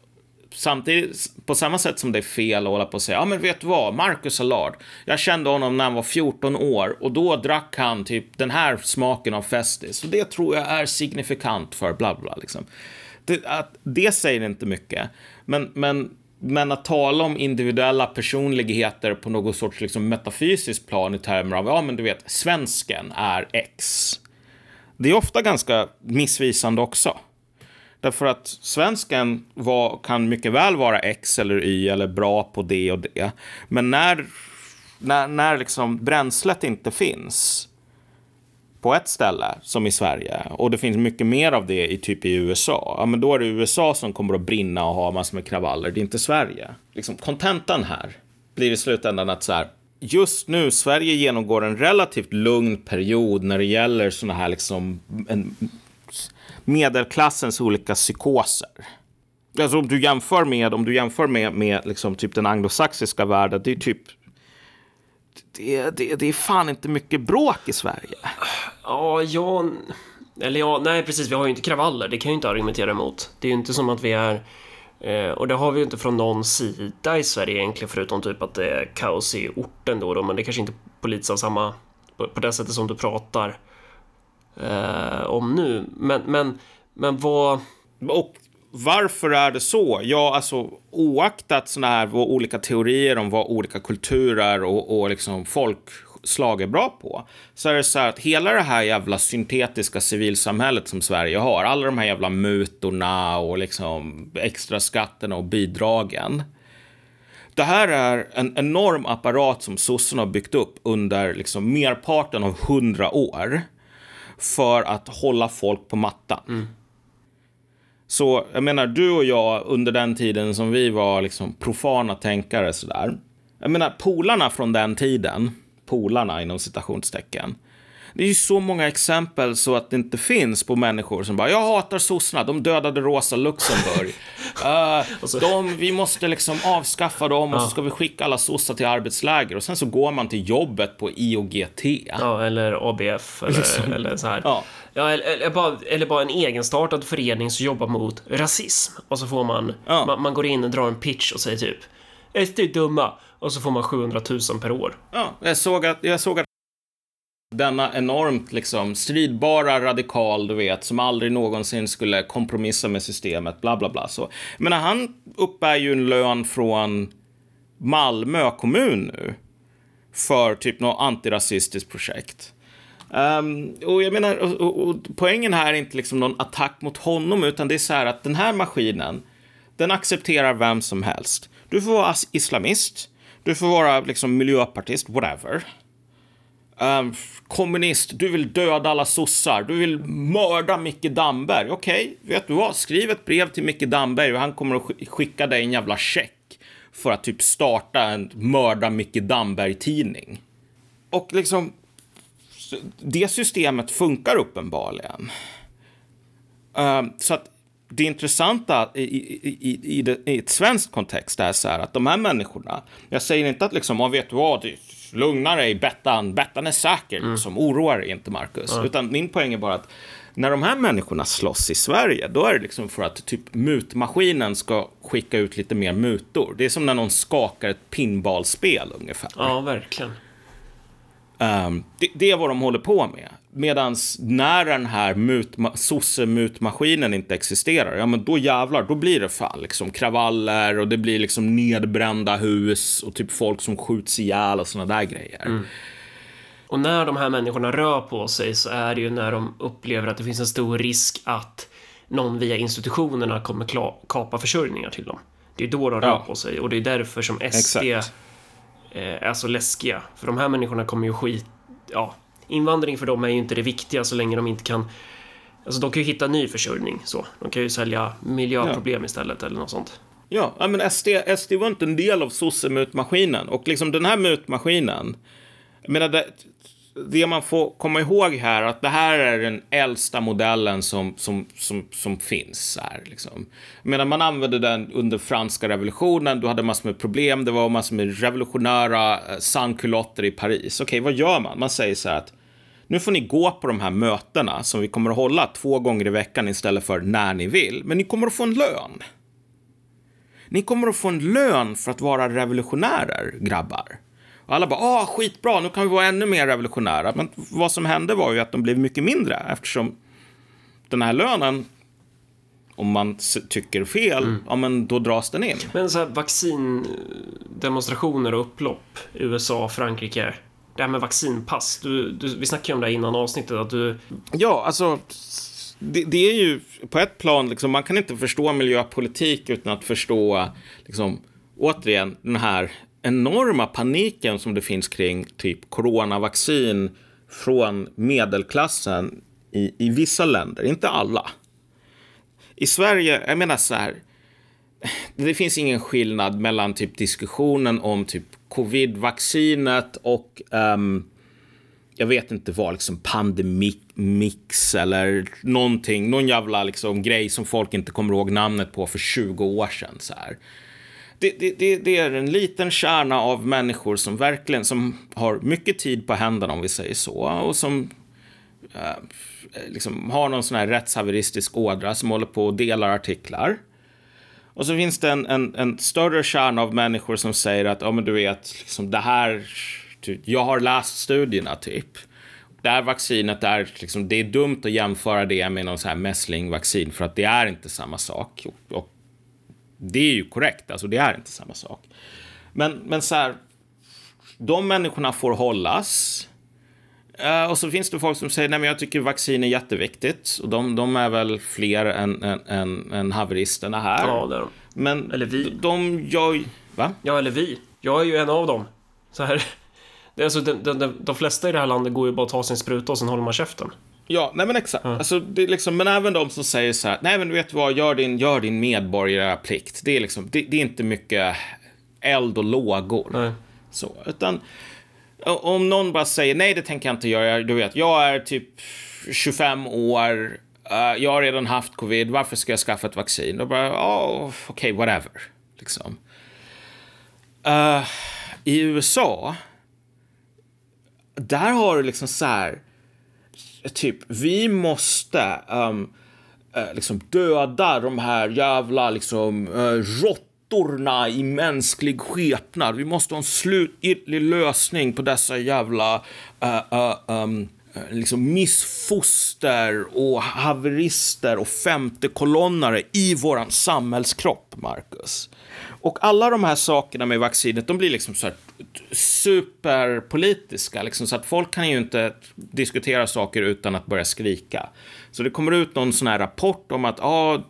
B: samtidigt, på samma sätt som det är fel att hålla på och säga, ja men vet du vad, Marcus Allard, jag kände honom när han var 14 år och då drack han typ den här smaken av Festis och det tror jag är signifikant för bla bla liksom. Det, att, det säger inte mycket, men, men men att tala om individuella personligheter på något sorts liksom metafysiskt plan i termer av, ja men du vet, svensken är X. Det är ofta ganska missvisande också. Därför att svensken var, kan mycket väl vara X eller Y eller bra på det och det. Men när, när, när liksom bränslet inte finns på ett ställe, som i Sverige, och det finns mycket mer av det i typ i USA, ja, men då är det USA som kommer att brinna och ha massor med kravaller, det är inte Sverige. Liksom, kontentan här blir i slutändan att så här, just nu, Sverige genomgår en relativt lugn period när det gäller sådana här liksom en, medelklassens olika psykoser. Alltså om du jämför med, om du jämför med, med liksom typ den anglosaxiska världen, det är typ det, det, det är fan inte mycket bråk i Sverige.
A: Ja, jag... eller ja, nej precis, vi har ju inte kravaller, det kan jag ju inte argumentera emot. Det är ju inte som att vi är eh, och det har vi ju inte från någon sida i Sverige egentligen, förutom typ att det är kaos i orten då, då men det kanske inte politiskt av samma, på, på det sättet som du pratar eh, om nu. Men, men, men vad...
B: Och varför är det så? Ja, alltså oaktat sådana här olika teorier om vad olika kulturer och, och liksom folkslag är bra på, så är det så här att hela det här jävla syntetiska civilsamhället som Sverige har, alla de här jävla mutorna och liksom extra skatterna och bidragen. Det här är en enorm apparat som sossarna har byggt upp under liksom merparten av hundra år för att hålla folk på mattan. Mm. Så jag menar, du och jag under den tiden som vi var liksom profana tänkare sådär. Jag menar, polarna från den tiden, polarna inom citationstecken, det är ju så många exempel så att det inte finns på människor som bara “jag hatar sossarna, de dödade Rosa Luxemburg”. *laughs* uh, de, vi måste liksom avskaffa dem och så ska vi skicka alla sossar till arbetsläger och sen så går man till jobbet på IOGT.
A: Ja, eller ABF *laughs* eller, eller så här. Ja. Ja, eller, eller, bara, eller bara en egenstartad förening som jobbar mot rasism. Och så får man, ja. man, man går in och drar en pitch och säger typ SD är dumma. Och så får man 700 000 per år.
B: Ja, jag såg att, jag såg att denna enormt liksom stridbara radikal, du vet, som aldrig någonsin skulle kompromissa med systemet, bla bla bla. Så, men han uppbär ju en lön från Malmö kommun nu för typ något antirasistiskt projekt. Um, och jag menar, och, och, och, poängen här är inte liksom någon attack mot honom, utan det är så här att den här maskinen, den accepterar vem som helst. Du får vara islamist, du får vara liksom miljöpartist, whatever. Um, kommunist, du vill döda alla sossar, du vill mörda Micke Damberg. Okej, okay, vet du vad? Skriv ett brev till Micke Damberg och han kommer att skicka dig en jävla check för att typ starta en mörda Micke Damberg-tidning. Och liksom, det systemet funkar uppenbarligen. Um, så att det intressanta i, i, i, i, det, i ett svenskt kontext är så här att de här människorna, jag säger inte att liksom, man vet du vad, lugna dig, Bettan, Bettan är säker, mm. som oroar inte Marcus. Mm. Utan min poäng är bara att när de här människorna slåss i Sverige, då är det liksom för att typ mutmaskinen ska skicka ut lite mer mutor. Det är som när någon skakar ett pinballspel ungefär.
A: Ja, verkligen.
B: Um, det, det, är vad de håller på med. Medan när den här mutma, sossemutmaskinen inte existerar, ja men då jävlar, då blir det fan liksom kravaller och det blir liksom nedbrända hus och typ folk som skjuts ihjäl och såna där grejer. Mm.
A: Och när de här människorna rör på sig så är det ju när de upplever att det finns en stor risk att någon via institutionerna kommer kapa försörjningar till dem. Det är då de rör ja. på sig och det är därför som SD Exakt. Eh, är så läskiga. För de här människorna kommer ju skit... Ja, invandring för dem är ju inte det viktiga så länge de inte kan... Alltså de kan ju hitta ny försörjning så. De kan ju sälja miljöproblem ja. istället eller något sånt.
B: Ja, men SD, SD var inte en del av sossemutmaskinen och liksom den här mutmaskinen. Jag menar, det, det man får komma ihåg här att det här är den äldsta modellen som, som, som, som finns. Här, liksom. Medan man använde den under franska revolutionen, du hade massor med problem, det var massor med revolutionära eh, sankulotter i Paris. Okej, vad gör man? Man säger så här att nu får ni gå på de här mötena som vi kommer att hålla två gånger i veckan istället för när ni vill, men ni kommer att få en lön. Ni kommer att få en lön för att vara revolutionärer, grabbar. Alla bara, ah, skitbra, nu kan vi vara ännu mer revolutionära. Men vad som hände var ju att de blev mycket mindre eftersom den här lönen, om man tycker fel, mm. ja men då dras den in.
A: Men så här vaccindemonstrationer och upplopp USA, Frankrike, det här med vaccinpass, du, du, vi snackade ju om det innan avsnittet, att du...
B: Ja, alltså, det, det, är ju på ett plan, liksom, man kan inte förstå miljöpolitik utan att förstå, liksom, återigen, den här enorma paniken som det finns kring typ coronavaccin från medelklassen i, i vissa länder, inte alla. I Sverige, jag menar så här, det finns ingen skillnad mellan typ diskussionen om typ covid-vaccinet och um, jag vet inte vad, liksom pandemix eller någonting, någon jävla liksom grej som folk inte kommer ihåg namnet på för 20 år sedan. Så här det, det, det, är en liten kärna av människor som verkligen som har mycket tid på händerna, om vi säger så, och som eh, liksom har någon sån här rättshaveristisk ådra som håller på och delar artiklar. Och så finns det en, en, en större kärna av människor som säger att, ja men du vet, liksom det här, typ, jag har läst studierna typ. Det här vaccinet är, liksom, det är dumt att jämföra det med någon sån här mässlingvaccin för att det är inte samma sak. Och, och det är ju korrekt, alltså det är inte samma sak. Men, men så här, de människorna får hållas. Uh, och så finns det folk som säger nej men jag tycker vaccin är jätteviktigt. Och de, de är väl fler än, än, än, än haveristerna här.
A: Ja, det är de.
B: Men
A: eller vi.
B: De gör Va?
A: Ja, eller vi. Jag är ju en av dem. Så här. *laughs* Det är alltså, de, de, de, de flesta i det här landet går ju bara att ta sin spruta och sen håller man käften.
B: Ja, nej men exakt. Mm. Alltså, det är liksom, men även de som säger så här, nej men vet du vad, gör din, gör din medborgarplikt. Det är liksom, det, det är inte mycket eld och lågor.
A: Nej.
B: Så, utan om någon bara säger nej, det tänker jag inte göra. Du vet, jag är typ 25 år. Uh, jag har redan haft covid. Varför ska jag skaffa ett vaccin? Då bara, oh, okej, okay, whatever. Liksom. Uh, I USA, där har du liksom så här typ, vi måste um, uh, liksom döda de här jävla liksom uh, råttorna i mänsklig skepnad. Vi måste ha en slutgiltig lösning på dessa jävla uh, um, liksom missfoster och haverister och femtekolonnare i våran samhällskropp, Marcus. Och alla de här sakerna med vaccinet, de blir liksom så här superpolitiska, liksom, så att folk kan ju inte diskutera saker utan att börja skrika. Så det kommer ut någon sån här rapport om att ah,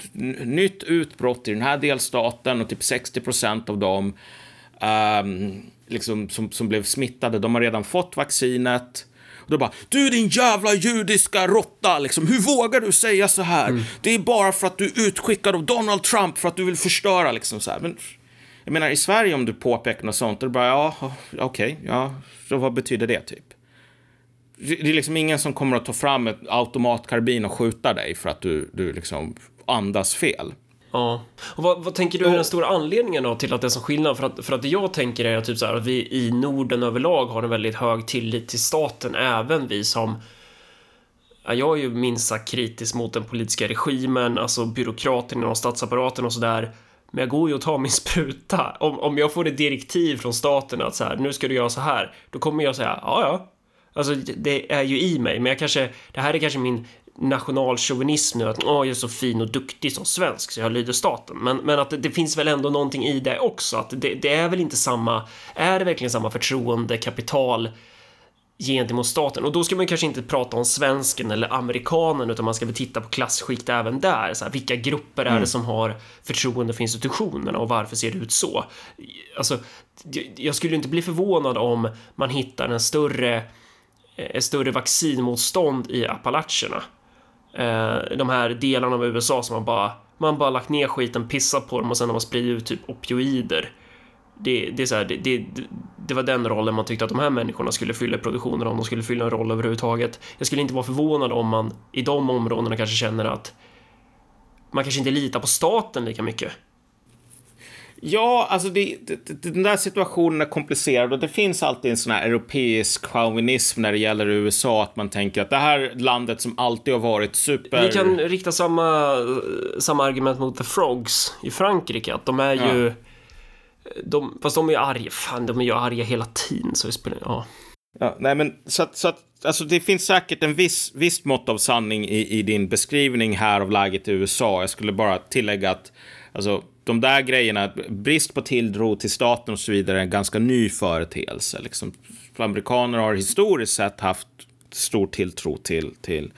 B: nytt utbrott i den här delstaten och typ 60 procent av dem um, liksom, som, som blev smittade, de har redan fått vaccinet. Och då bara, du din jävla judiska råtta, liksom, hur vågar du säga så här? Mm. Det är bara för att du är utskickad av Donald Trump för att du vill förstöra, liksom så här. Men jag menar, i Sverige om du påpekar något sånt, då bara, ja, okej, okay, ja, så vad betyder det typ? Det är liksom ingen som kommer att ta fram ett automatkarbin och skjuta dig för att du, du liksom andas fel.
A: Ja. Och vad, vad tänker du är den stora anledningen då till att det är så skillnad? För att, för att det jag tänker är typ så här att vi i Norden överlag har en väldigt hög tillit till staten, även vi som Ja, jag är ju minst sagt kritisk mot den politiska regimen, alltså byråkraterna inom statsapparaten och sådär. Men jag går ju och tar min *laughs* spruta. Om, om jag får ett direktiv från staten att så här, nu ska du göra så här, då kommer jag säga, ja, ja. Alltså, det är ju i mig, men jag kanske, det här är kanske min nationalchauvinism nu, att åh, jag är så fin och duktig som svensk så jag lyder staten. Men, men att det, det, finns väl ändå någonting i det också, att det, det, är väl inte samma, är det verkligen samma förtroende, kapital gentemot staten. Och då ska man kanske inte prata om svensken eller amerikanen utan man ska väl titta på klasskikt även där. Så här, vilka grupper är det mm. som har förtroende för institutionerna och varför ser det ut så? Alltså, jag skulle inte bli förvånad om man hittar en större, ett större vaccinmotstånd i Appalacherna. Eh, de här delarna av USA som man bara, man bara lagt ner skiten, pissat på dem och sen har man spridit ut typ opioider Det, det, är så här, det, det, det var den rollen man tyckte att de här människorna skulle fylla i produktionen om de skulle fylla en roll överhuvudtaget. Jag skulle inte vara förvånad om man i de områdena kanske känner att man kanske inte litar på staten lika mycket.
B: Ja, alltså det, det, den där situationen är komplicerad och det finns alltid en sån här europeisk chauvinism när det gäller USA, att man tänker att det här landet som alltid har varit super...
A: Vi kan rikta samma, samma argument mot The Frogs i Frankrike, att de är
B: Ja.
A: De, fast de är ju arga, fan de är ju arga hela tiden så det spelar, ja.
B: Ja, nej, men så att, så att alltså det finns säkert en viss, viss mått av sanning i, i din beskrivning här av läget i USA. Jag skulle bara tillägga att alltså, de där grejerna, brist på tilltro till staten och så vidare, är en ganska ny företeelse. Liksom, amerikaner har historiskt sett haft stor tilltro till, till,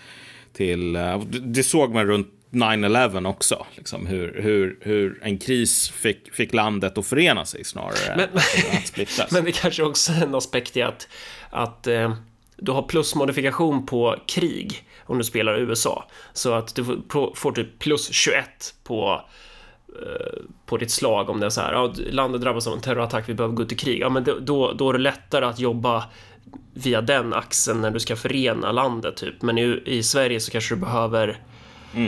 B: till uh, det såg man runt 9-11 också, liksom, hur, hur, hur en kris fick, fick landet att förena sig snarare
A: Men-
B: än att splittras. *laughs*
A: Men det kanske också är en aspekt i att, att eh, du har plusmodifikation på krig om du spelar USA. Så att du får, typ plus 21 på, eh, på ditt slag om det är så här, ja, landet drabbas av en terrorattack, vi behöver gå ut i krig. Ja, men då- då, då är det lättare att jobba via den axeln när du ska förena landet typ. Men i, i Sverige så kanske du behöver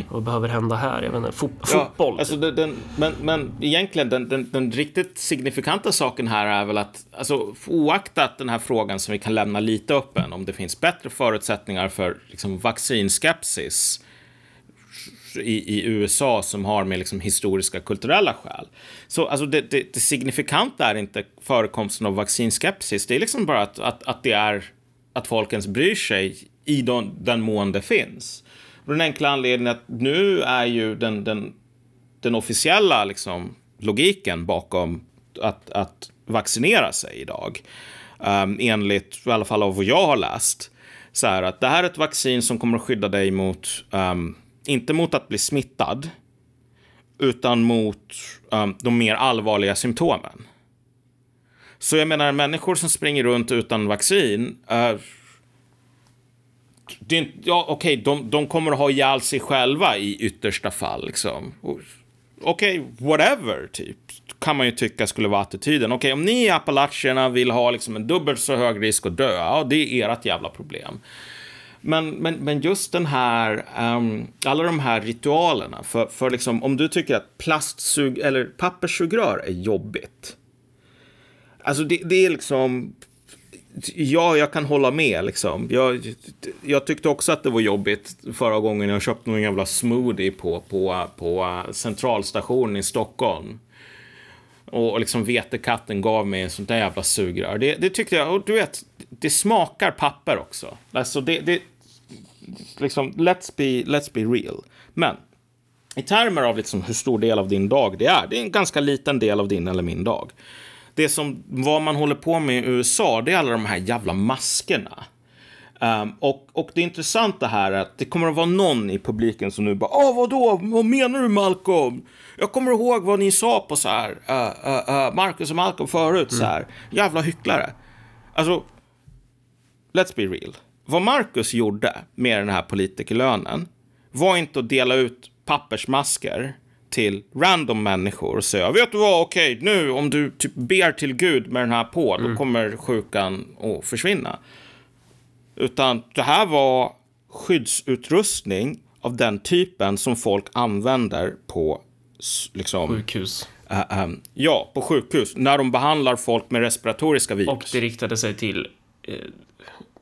A: Vad behöver hända här? Jag vet inte, fot, fotboll?
B: Ja, alltså den, den, men, men egentligen den, den, den riktigt signifikanta saken här är väl att alltså, oaktat den här frågan som vi kan lämna lite öppen om det finns bättre förutsättningar för liksom, vaccinskepsis i, i USA som har med liksom, historiska kulturella skäl. Så alltså, det, det, det signifikanta är inte förekomsten av vaccinskepsis. Det är liksom bara att, att, att det är att folk ens bryr sig i den, den mån det finns. På den enkla anledningen att nu är ju den, den, den officiella liksom, logiken bakom att, att vaccinera sig idag, um, enligt i alla fall av vad jag har läst, så här att det här är ett vaccin som kommer att skydda dig mot, um, inte mot att bli smittad, utan mot um, de mer allvarliga symptomen. Så jag menar, människor som springer runt utan vaccin, uh, det är ja, okej, de, de kommer att ha ihjäl sig själva i yttersta fall. Liksom. Okej, Okej, whatever, typ. Kan man ju tycka skulle vara attityden. Okej, om ni i Appalacherna vill ha liksom en dubbelt så hög risk att dö, ja, det är ert jävla problem. Men, men, men just den här, um, alla de här ritualerna, för, för liksom, om du tycker att plastsug eller papperssugrör är jobbigt. Alltså det, det är liksom, Ja, jag kan hålla med. Liksom. Jag, jag tyckte också att det var jobbigt förra gången jag köpte någon jävla smoothie på, på, på centralstationen i Stockholm. Och, och liksom vetekatten gav mig en sånt där jävla sugrör. Det, det tyckte jag, och du vet, det smakar papper också. Alltså det, det liksom, let's be, let's be real. Men i termer av liksom hur stor del av din dag det är, det är en ganska liten del av din eller min dag. Det som, vad man håller på med i USA, det är alla de här jävla maskerna. Um, och, och det intressanta här är att det kommer att vara någon i publiken som nu bara Åh, vadå? Vad menar du Malcolm? Jag kommer ihåg vad ni sa på så här uh, uh, uh, Marcus och Malcolm förut så här. Jävla hycklare. Alltså, let's be real. Vad Marcus gjorde med den här politikerlönen var inte att dela ut pappersmasker till random människor och säga vet du vad, okej, nu om du typ ber till Gud med den här på, då kommer sjukan att försvinna. Utan det här var skyddsutrustning av den typen som folk använder på liksom,
A: Sjukhus.
B: äh, ähm, ja, på sjukhus när de behandlar folk med respiratoriska virus.
A: Och det riktade sig till eh,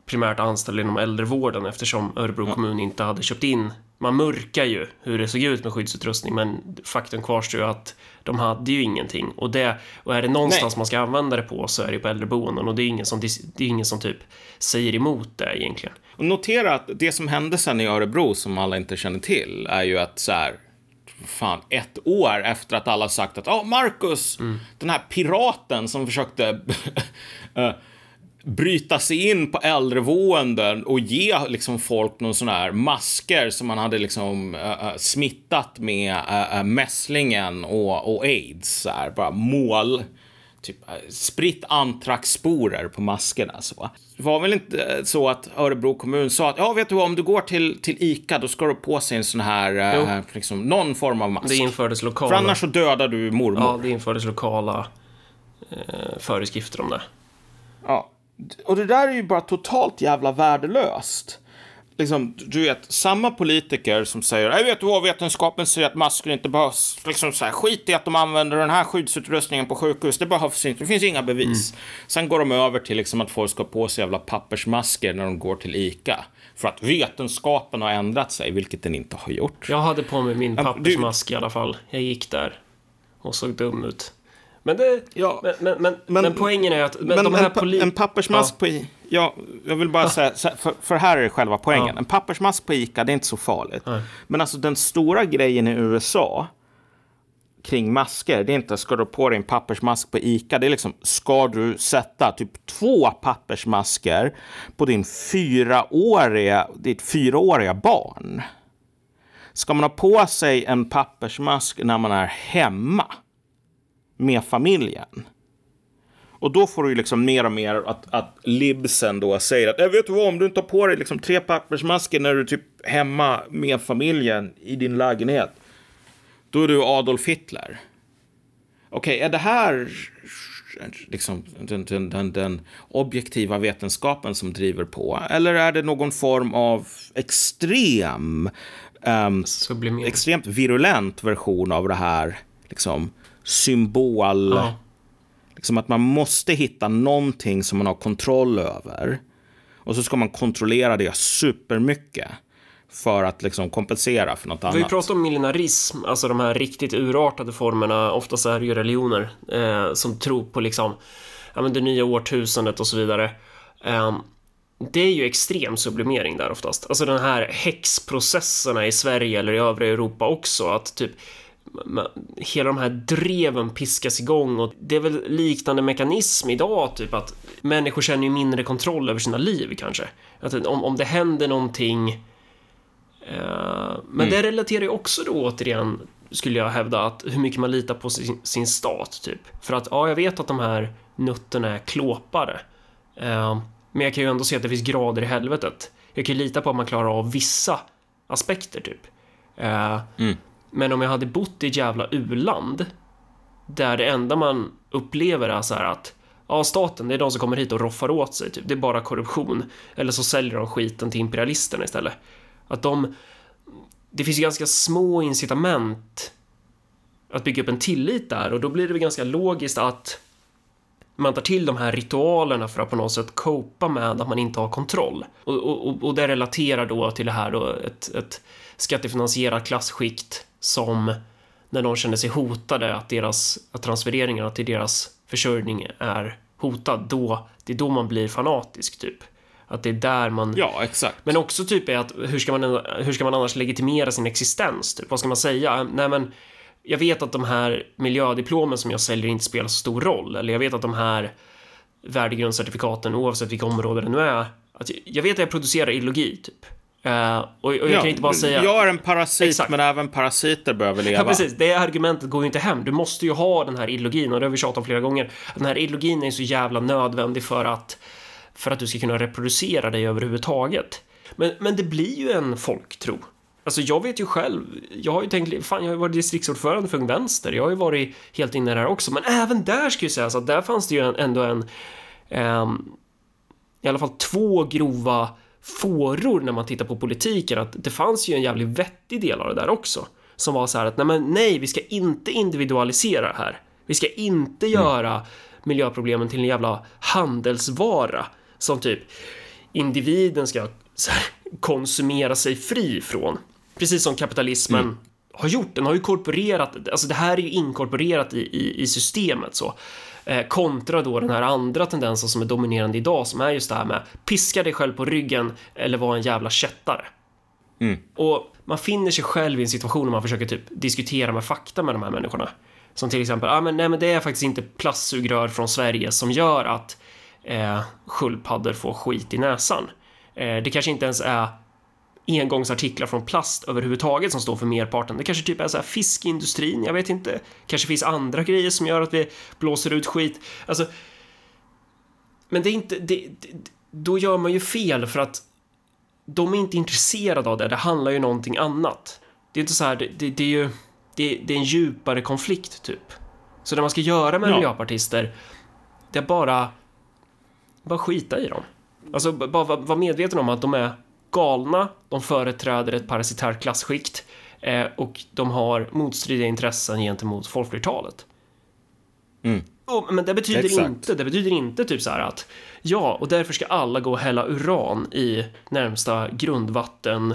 A: primärt anställda inom äldrevården eftersom Örebro kommun inte hade köpt in. Man mörkar ju hur det såg ut med skyddsutrustning, men faktum kvarstår ju att de hade ju ingenting. Och, det, och är det någonstans
B: Nej.
A: man ska använda det på så är det på äldreboenden och det är ingen som, det är ingen som typ säger emot det egentligen.
B: Och notera att det som hände sen i Örebro som alla inte känner till är ju att så här, fan, ett år efter att alla sagt att ja, Marcus, den här piraten som försökte *laughs* eh, bryta sig in på äldreboenden och ge liksom folk någon sån här masker som man hade liksom eh, smittat med uh, mässlingen och, och aids, så här, bara mål typ spritt antraxsporer på maskerna. Så. Det var väl inte så att Örebro kommun sa att ja, vet du vad, om du går till, till ICA då ska du på sig en sån här,
A: Jo.
B: liksom, någon form av mask.
A: Det infördes
B: För
A: lokala...
B: annars så dödar du mormor.
A: Ja, det infördes lokala eh, föreskrifter om det.
B: Ja. Och det där är ju bara totalt jävla värdelöst. Liksom, du vet, samma politiker som säger jag vet vad, vetenskapen säger att masker inte behövs. Liksom så här, skit i att de använder den här skyddsutrustningen på sjukhus. Det behövs inte. Det finns inga bevis. Mm. Sen går de över till liksom att folk ska på sig jävla pappersmasker när de går till ICA. För att vetenskapen har ändrat sig, vilket den inte har gjort.
A: Jag hade på mig min pappersmask i alla fall. Jag gick där och såg dum ut. Men, det, ja, men, men, men, men, poängen är att men de här
B: en, en pappersmask ja. på i, ja, jag vill bara säga, för, för, här är själva poängen. Ja. En pappersmask på ICA, det är inte så farligt. Nej. Men alltså den stora grejen i USA kring masker, det är inte ska du på dig en pappersmask på ICA, det är liksom ska du sätta typ två pappersmasker på din fyraåriga, ditt fyraåriga barn? Ska man ha på sig en pappersmask när man är hemma? Med familjen. Och då får du ju liksom mer och mer att, att libsen då säger att jag vet du vad, om du inte har på dig liksom tre pappersmasker när du är typ hemma med familjen i din lägenhet. Då är du Adolf Hitler. Okej, okay, är det här liksom den, den, den, den, objektiva vetenskapen som driver på? Eller är det någon form av extrem, um, extremt virulent version av det här? Liksom, symbol. Ja. Liksom att man måste hitta någonting som man har kontroll över. Och så ska man kontrollera det supermycket för att liksom kompensera för något annat.
A: Vi pratar om millenarism, alltså de här riktigt urartade formerna, oftast är det ju religioner eh, som tror på liksom, ja men det nya årtusendet och så vidare. Eh, det är ju extrem sublimering där oftast. Alltså den här häxprocesserna i Sverige eller i övriga Europa också, att typ hela de här dreven piskas igång och det är väl liknande mekanism idag, typ att människor känner ju mindre kontroll över sina liv kanske. Att om, om det händer någonting eh, men mm. det relaterar ju också då återigen, skulle jag hävda, att hur mycket man litar på sin, sin stat, typ. För att, ja, jag vet att de här nutterna är klåpare. Eh, men jag kan ju ändå se att det finns grader i helvetet. Jag kan ju lita på att man klarar av vissa aspekter, typ. Eh, mm. Men om jag hade bott i ett jävla uland där det enda man upplever är så här att ja, staten, det är de som kommer hit och roffar åt sig, typ. det är bara korruption. Eller så säljer de skiten till imperialisterna istället. Att de... Det finns ju ganska små incitament att bygga upp en tillit där och då blir det väl ganska logiskt att man tar till de här ritualerna för att på något sätt copa med att man inte har kontroll. Och, och, och det relaterar då till det här då ett, ett skattefinansierat klassskikt som när de känner sig hotade, att deras att transfereringarna till deras försörjning är hotad, då, det är då man blir fanatisk typ. Att det är där man...
B: Ja, exakt.
A: Men också typ är att hur ska man, hur ska man annars legitimera sin existens? Typ? Vad ska man säga? Nej, men jag vet att de här miljödiplomen som jag säljer inte spelar så stor roll, eller jag vet att de här värdegrundscertifikaten, oavsett vilka områden det nu är, att jag vet att jag producerar ideologi, typ. Uh, och, och, jag ja, kan inte bara säga...
B: Jag är en parasit, Exakt. men även parasiter behöver leva.
A: Ja, precis. Det argumentet går ju inte hem. Du måste ju ha den här ideologin, och det har vi tjatat om flera gånger. Den här ideologin är så jävla nödvändig för att, för att du ska kunna reproducera dig överhuvudtaget. Men, men det blir ju en folktro. Alltså jag vet ju själv, jag har ju tänkt, fan jag har ju varit distriktsordförande för Ung Vänster, jag har ju varit helt inne där också, men även där ska ju sägas att där fanns det ju ändå en, um, i alla fall två grova fåror när man tittar på politiken att det fanns ju en jävligt vettig del av det där också som var så här att nej, men nej, vi ska inte individualisera det här. Vi ska inte mm. göra miljöproblemen till en jävla handelsvara som typ individen ska här, konsumera sig fri från. Precis som kapitalismen mm. har gjort. Den har ju korporerat, alltså det här är ju inkorporerat i, i, i systemet så. Eh, kontra då den här andra tendensen som är dominerande idag som är just det här med piska dig själv på ryggen eller vara en jävla kättare. Mm. Och man finner sig själv i en situation där man försöker typ diskutera med fakta med de här människorna. Som till exempel, ah, men, nej men det är faktiskt inte plastsugrör från Sverige som gör att eh, sköldpaddor får skit i näsan. Eh, det kanske inte ens är engångsartiklar från plast överhuvudtaget som står för merparten. Det kanske typ är så här fiskindustrin, jag vet inte. Kanske finns andra grejer som gör att vi blåser ut skit. Alltså, men det är inte, det, det, då gör man ju fel för att de är inte intresserade av det, det handlar ju någonting annat. Det är inte så här, det, det, är ju, det, är en djupare konflikt typ. Så det man ska göra med
B: Ja.
A: miljöpartister, det är bara, bara skita i dem. Alltså bara vara var medveten om att de är galna, de företräder ett parasitärt klassskikt eh, och de har motstridiga intressen gentemot folkflertalet.
B: Mm.
A: Och, men det betyder
B: Exakt.
A: inte, det betyder inte typ så här att ja, och därför ska alla gå och hälla uran i närmsta grundvatten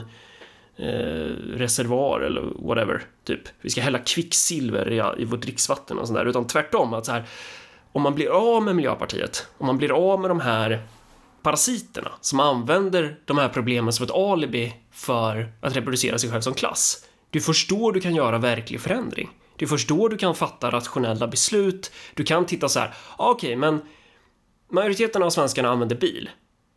A: eh, reservoar eller whatever, typ. Vi ska hälla kvicksilver i, i vårt dricksvatten och sånt där, utan tvärtom att så här om man blir av med Miljöpartiet, om man blir av med de här parasiterna som använder de här problemen som ett alibi för att reproducera sig själv som klass. Det är först då du kan göra verklig förändring. Det är först då du kan fatta rationella beslut. Du kan titta så här, okej, okej, men majoriteten av svenskarna använder bil.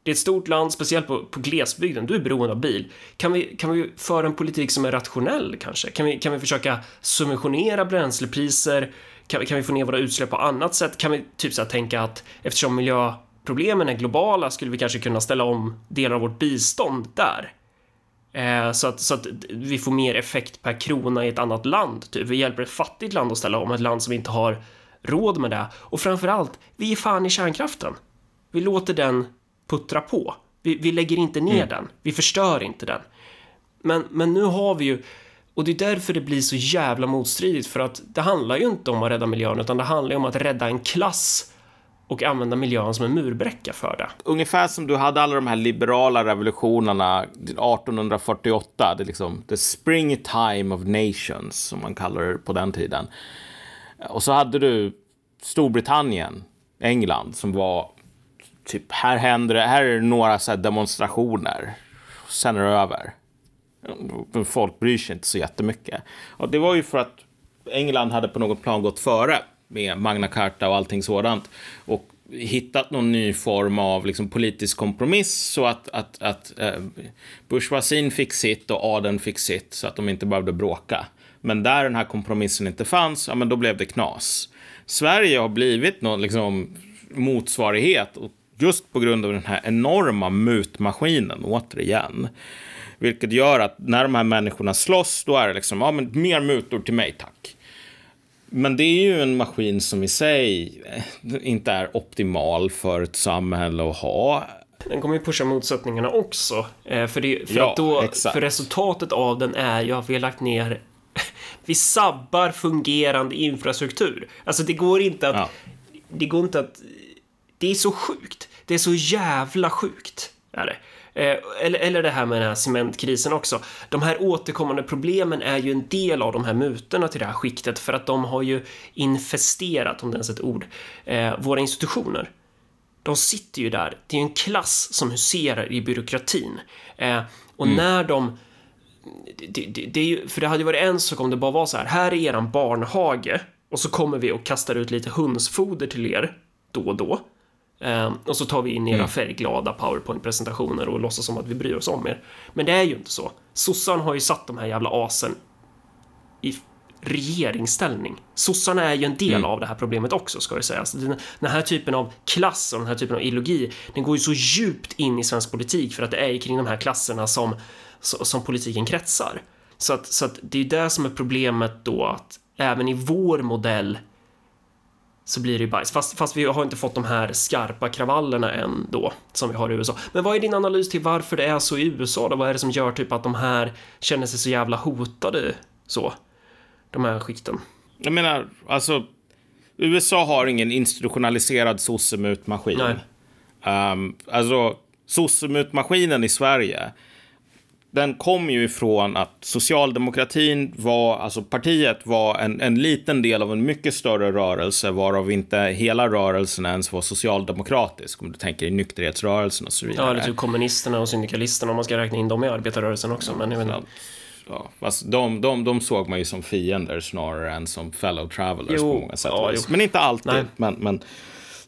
A: Det är ett stort land, speciellt på, på glesbygden. Du är beroende av bil. Kan vi, kan vi föra en politik som är rationell kanske? Kan vi, kan vi försöka subventionera bränslepriser? Kan, vi- kan vi få ner våra utsläpp på annat sätt? Kan vi typ så här tänka att eftersom miljö miljöproblemen är globala skulle vi kanske kunna ställa om delar av vårt bistånd där? Eh, så, att, så att vi får mer effekt per krona i ett annat land. Typ. Vi hjälper ett fattigt land att ställa om, ett land som inte har råd med det. Och framförallt, vi är fan i kärnkraften. Vi låter den puttra på. Vi, vi lägger inte ner den. Vi förstör inte den. Men, men nu har vi ju, och det är därför det blir så jävla motstridigt, för att det handlar ju inte om att rädda miljön, utan det handlar ju om att rädda en klass och använda miljön som en murbräcka för det.
B: Ungefär som du hade alla de här liberala revolutionerna 1848, det är liksom the springtime of nations, som man kallar det på den tiden. Och så hade du Storbritannien, England, som var typ, här händer det, här är det några så här demonstrationer, sen är det över. Folk bryr sig inte så jättemycket. Och det var ju för att England hade på något plan gått före med Magna Carta och allting sådant och hittat någon ny form av liksom, politisk kompromiss så att, att, att eh, bourgeoisien fick sitt och adeln fick sitt så att de inte behövde bråka. Men där den här kompromissen inte fanns, ja men då blev det knas. Sverige har blivit någon liksom, motsvarighet och just på grund av den här enorma mutmaskinen, återigen. Vilket gör att när de här människorna slåss, då är det liksom, ja men mer mutor till mig tack. Men det är ju en maskin som i sig eh, inte är optimal för ett samhälle att ha.
A: Den kommer ju pusha motsättningarna också. Eh, för det, för,
B: Ja,
A: att då, för resultatet av den är ju att vi har lagt ner *laughs* vi sabbar fungerande infrastruktur. Alltså det går inte att...
B: Ja.
A: Det går inte att... Det är så sjukt. Det är så jävla sjukt. Är det. Eh, Eller, eller det här med den här cementkrisen också. De här återkommande problemen är ju en del av de här mutorna till det här skiktet för att de har ju infesterat, om det ens är ett ord, eh, våra institutioner. De sitter ju där. Det är en klass som huserar i byråkratin. Eh, och när de... Det, det, det är ju, för det hade ju varit en sak om det bara var så här, här är eran barnhage och så kommer vi och kastar ut lite hönsfoder till er då och då. Eh, och så tar vi in era färgglada powerpoint-presentationer och låtsas som att vi bryr oss om er. Men det är ju inte så. Sossarna har ju satt de här jävla asen i regeringsställning. Sossarna är ju en del av det här problemet också, ska det sägas. Den, den här typen av klass och den här typen av ideologi, den går ju så djupt in i svensk politik för att det är ju kring de här klasserna som, som politiken kretsar. Så att, så att det är ju det som är problemet då, att även i vår modell så blir det ju bajs. Fast, fast vi har inte fått de här skarpa kravallerna än då, som vi har i USA. Men vad är din analys till varför det är så i USA då? Vad är det som gör typ att de här känner sig så jävla hotade så? De här skikten.
B: Jag menar, alltså, USA har ingen institutionaliserad sossemutmaskin. Um, alltså, sossemutmaskinen i Sverige, den kom ju ifrån att socialdemokratin var, alltså partiet var en, en liten del av en mycket större rörelse, varav inte hela rörelsen ens var socialdemokratisk, om du tänker i nykterhetsrörelsen och så vidare.
A: Ja, eller typ kommunisterna och syndikalisterna om man ska räkna in dem i arbetarrörelsen också. Men jag inte.
B: Ja, fast de, de, de såg man ju som fiender snarare än som fellow travelers
A: Jo,
B: på många sätt.
A: ja,
B: men inte alltid.
A: Nej.
B: Men, men,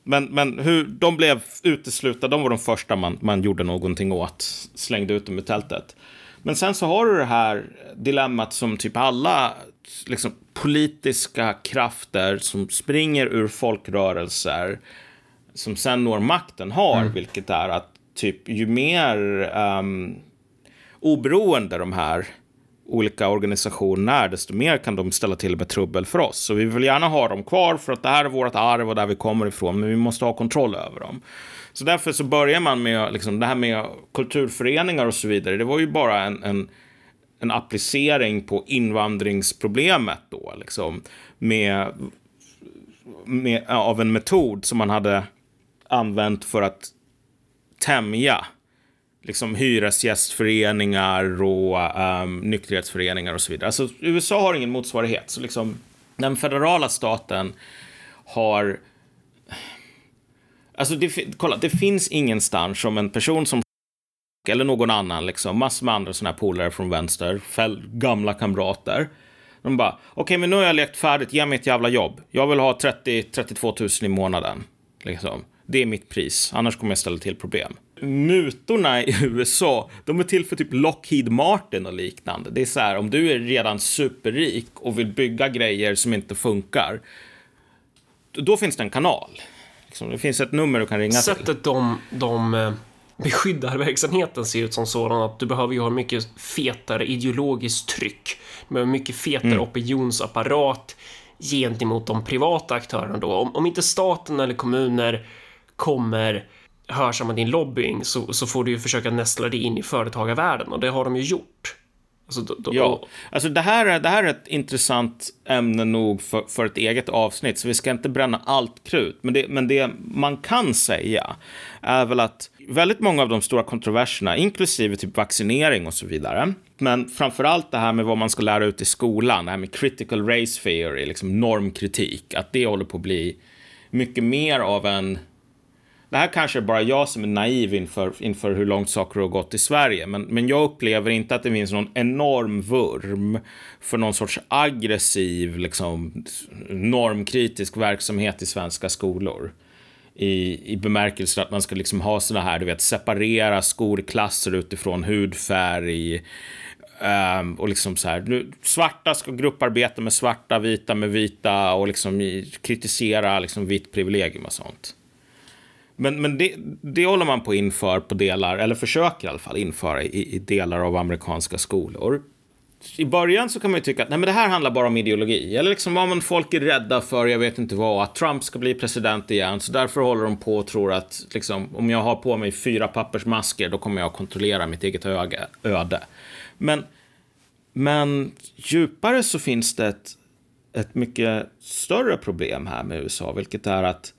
B: men, men hur de blev uteslutna, de var de första man, man gjorde någonting åt. Slängde ut dem i tältet. Men sen så har du det här dilemmat som typ alla liksom, politiska krafter som springer ur folkrörelser som sen når makten har,
A: Mm.
B: vilket är att typ ju mer ehm, oberoende de här olika organisationer är, desto mer kan de ställa till med trubbel för oss. Så vi vill gärna ha dem kvar för att det här är vårt arv och där vi kommer ifrån, men vi måste ha kontroll över dem. Så därför så börjar man med liksom, det här med kulturföreningar och så vidare. Det var ju bara en, en, en applicering på invandringsproblemet då, liksom, med, med, av en metod som man hade använt för att tämja liksom hyresgästföreningar och um, nykterhetsföreningar och så vidare. Alltså USA har ingen motsvarighet, så liksom den federala staten har Alltså, det, kolla, det finns ingenstans som en person som eller någon annan, liksom, massor med andra sådana här polare från vänster, gamla kamrater. De bara, okej, okay, men nu har jag lekt färdigt, ge mig ett jävla jobb. Jag vill ha 30-32 000 i månaden. Liksom. Det är mitt pris, annars kommer jag ställa till problem. Mutorna i *laughs* USA, de är till för typ Lockheed Martin och liknande. Det är så här, om du är redan superrik och vill bygga grejer som inte funkar, då finns det en kanal. Liksom, det finns ett nummer du kan ringa
A: Sättet till. Sättet de, de eh, beskyddar verksamheten ser ut som sådan att du behöver ju ha mycket fetare ideologiskt tryck. Du behöver mycket fetare mm. opinionsapparat gentemot de privata aktörerna då. Om, om inte staten eller kommuner kommer hörsamma din lobbying så, så får du ju försöka nästla dig in i företagarvärlden och det har de ju gjort.
B: Alltså, då, då, ja, alltså det här, är, det här är ett intressant ämne nog för, för ett eget avsnitt, så vi ska inte bränna allt krut. Men det, men det man kan säga är väl att väldigt många av de stora kontroverserna, inklusive typ vaccinering och så vidare, men framför allt det här med vad man ska lära ut i skolan, det här med critical race theory, liksom normkritik, att det håller på att bli mycket mer av en det här kanske är bara jag som är naiv inför, inför hur långt saker har gått i Sverige, men, men jag upplever inte att det finns någon enorm vurm för någon sorts aggressiv, liksom, normkritisk verksamhet i svenska skolor. I, i bemärkelsen att man ska liksom ha sådana här, du vet, separera skolklasser utifrån hudfärg. Um, och liksom så här, svarta ska grupparbeta med svarta, vita med vita och liksom kritisera liksom vitt privilegium och sånt. Men, men det, det håller man på att införa på delar, eller försöker i alla fall införa i, i delar av amerikanska skolor. I början så kan man ju tycka att nej, men det här handlar bara om ideologi. Eller liksom vad man folk är rädda för, jag vet inte vad, att Trump ska bli president igen. Så därför håller de på och tror att liksom, om jag har på mig fyra pappersmasker, då kommer jag att kontrollera mitt eget öde. Men, men djupare så finns det ett, ett mycket större problem här med USA, vilket är att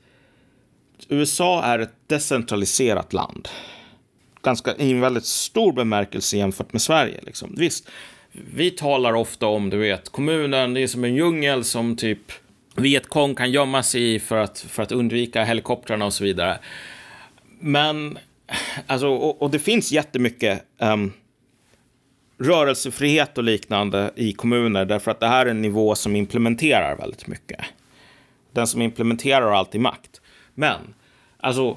B: USA är ett decentraliserat land. Ganska i en väldigt stor bemärkelse jämfört med Sverige. Liksom. Visst, vi talar ofta om, du vet, kommunen, det är som en djungel som typ Vietkong kan gömma sig i för att, för att undvika helikoptrarna och så vidare. Men, alltså, och, och det finns jättemycket um, rörelsefrihet och liknande i kommuner därför att det här är en nivå som implementerar väldigt mycket. Den som implementerar har alltid makt. Men, alltså,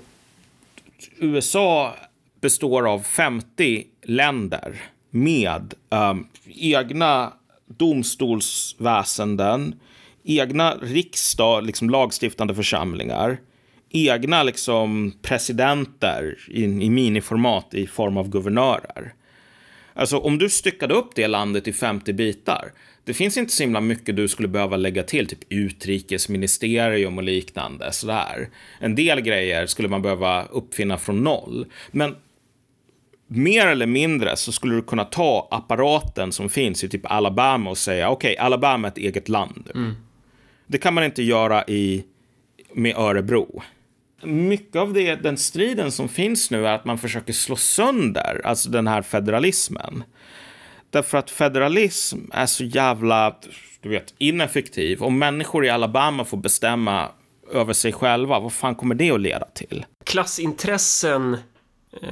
B: USA består av 50 länder med um, egna domstolsväsenden, egna riksdag, liksom lagstiftande församlingar, egna liksom presidenter i, i miniformat i form av guvernörer. Alltså om du styckade upp det landet i 50 bitar, det finns inte så himla mycket du skulle behöva lägga till, typ utrikesministerium och liknande. Sådär. En del grejer skulle man behöva uppfinna från noll. Men mer eller mindre så skulle du kunna ta apparaten som finns i typ Alabama och säga okej, okay, Alabama är ett eget land. Mm. Det kan man inte göra i, med Örebro. Mycket av det, den striden som finns nu är att man försöker slå sönder alltså den här federalismen. Därför att federalism är så jävla du vet, ineffektiv. Om människor i Alabama får bestämma över sig själva, vad fan kommer det att leda till?
A: Klassintressen, eh,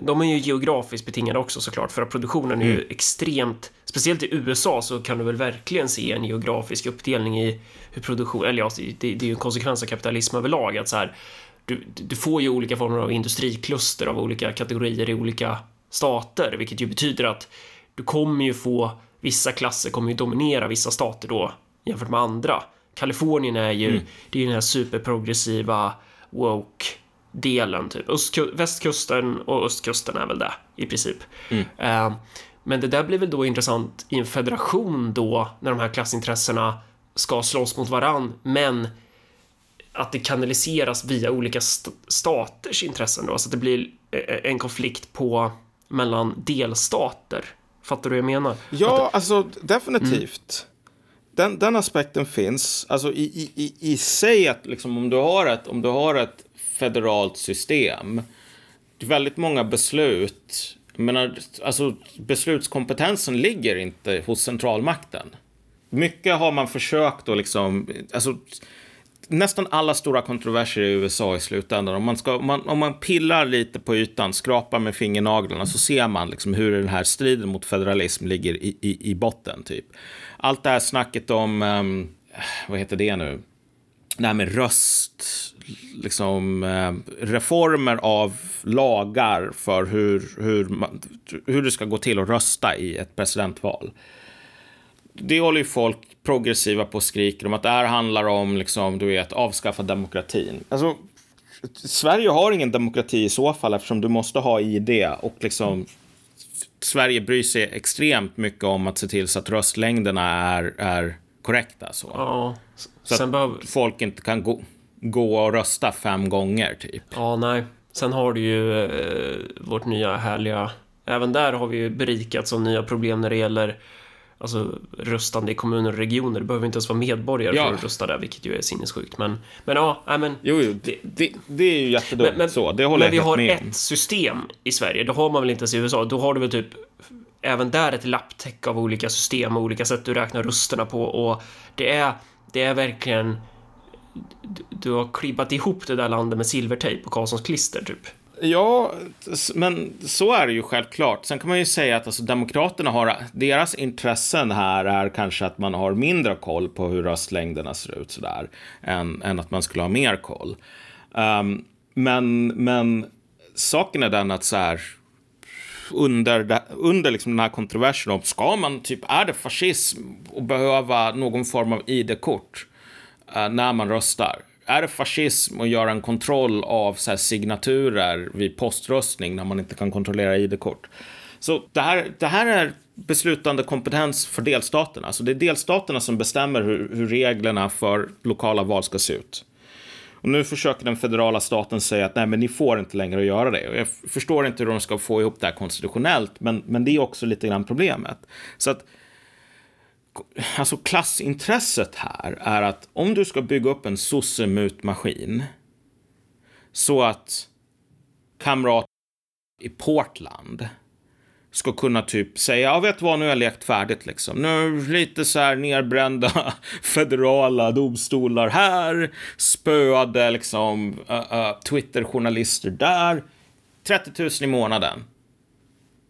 A: de är ju geografiskt betingade också såklart, för att produktionen är ju mm. extremt, speciellt i USA så kan du väl verkligen se en geografisk uppdelning i hur produktion, eller ja, det, det är ju en konsekvens av kapitalism överlag, att så här, du, du får ju olika former av industrikluster av olika kategorier i olika stater, vilket ju betyder att du kommer ju få vissa klasser kommer ju dominera vissa stater då jämfört med andra. Kalifornien är ju, mm. det är ju den här superprogressiva woke delen typ. Östku västkusten och östkusten är väl det i princip. Mm. Uh, Men det där blir väl då intressant i en federation då, när de här klassintressena ska slåss mot varann, men att det kanaliseras via olika st staters intressen då, så att det blir eh, en konflikt på mellan delstater. Fattar du vad jag menar?
B: Ja, att, alltså definitivt. Mm. Den, den aspekten finns. Alltså i, i, i sig att liksom, om, du har ett, om du har ett federalt system, väldigt många beslut, menar, alltså beslutskompetensen ligger inte hos centralmakten. Mycket har man försökt att liksom, alltså nästan alla stora kontroverser i USA i slutändan, om man, ska, om man, om man pillar lite på ytan, skrapar med fingernaglarna, så ser man liksom hur den här striden mot federalism ligger i, i, i botten. Typ. Allt det här snacket om, um, vad heter det nu, det här med röst, liksom eh, reformer av lagar för hur, hur, man, hur det ska gå till att rösta i ett presidentval. Det håller ju folk progressiva på skriker om att det här handlar om, liksom, du vet, avskaffa demokratin. Alltså, Sverige har ingen demokrati i så fall eftersom du måste ha ID och liksom Sverige bryr sig extremt mycket om att se till så att röstlängderna är, är korrekta. Så,
A: ja,
B: så att behöver... folk inte kan gå, gå och rösta fem gånger typ.
A: Ja, nej. Sen har du ju eh, vårt nya härliga... Även där har vi ju berikats av nya problem när det gäller alltså, röstande i kommuner och regioner. Du behöver inte ens vara medborgare ja. för att rösta där, vilket ju är sinnessjukt. Men, men ja, äh, men...
B: Jo, jo det, det, det är ju jättedumt men, men, så, det håller
A: Men vi har ett system i Sverige, det har man väl inte ens i USA. Då har du väl typ även där ett lapptäcke av olika system och olika sätt du räknar rösterna på och det är, det är verkligen du har klibbat ihop det där landet med silvertejp och Karlssons klister typ.
B: Ja, men så är det ju självklart. Sen kan man ju säga att alltså, Demokraterna har, deras intressen här är kanske att man har mindre koll på hur röstlängderna ser ut sådär, än, än att man skulle ha mer koll. Um, men, men saken är den att så här, under, under liksom den här kontroversen om ska man, typ, är det fascism och behöva någon form av ID-kort uh, eh, när man röstar? Är det fascism att göra en kontroll av så signaturer vid poströstning när man inte kan kontrollera ID-kort? Så det här, det här är beslutande kompetens för delstaterna. Alltså det är delstaterna som bestämmer hur, hur reglerna för lokala val ska se ut. Och nu försöker den federala staten säga att nej, men ni får inte längre göra det. Och jag förstår inte hur de ska få ihop det här konstitutionellt, men, men det är också lite grann problemet. Så att alltså klassintresset här är att om du ska bygga upp en sossemutmaskin så att kamrater i Portland ska kunna typ säga, ja vet du vad, nu har jag lekt färdigt liksom. Nu lite så här nerbrända *laughs* federala domstolar här, spöade liksom uh, uh, Twitter-journalister där. 30 000 i månaden.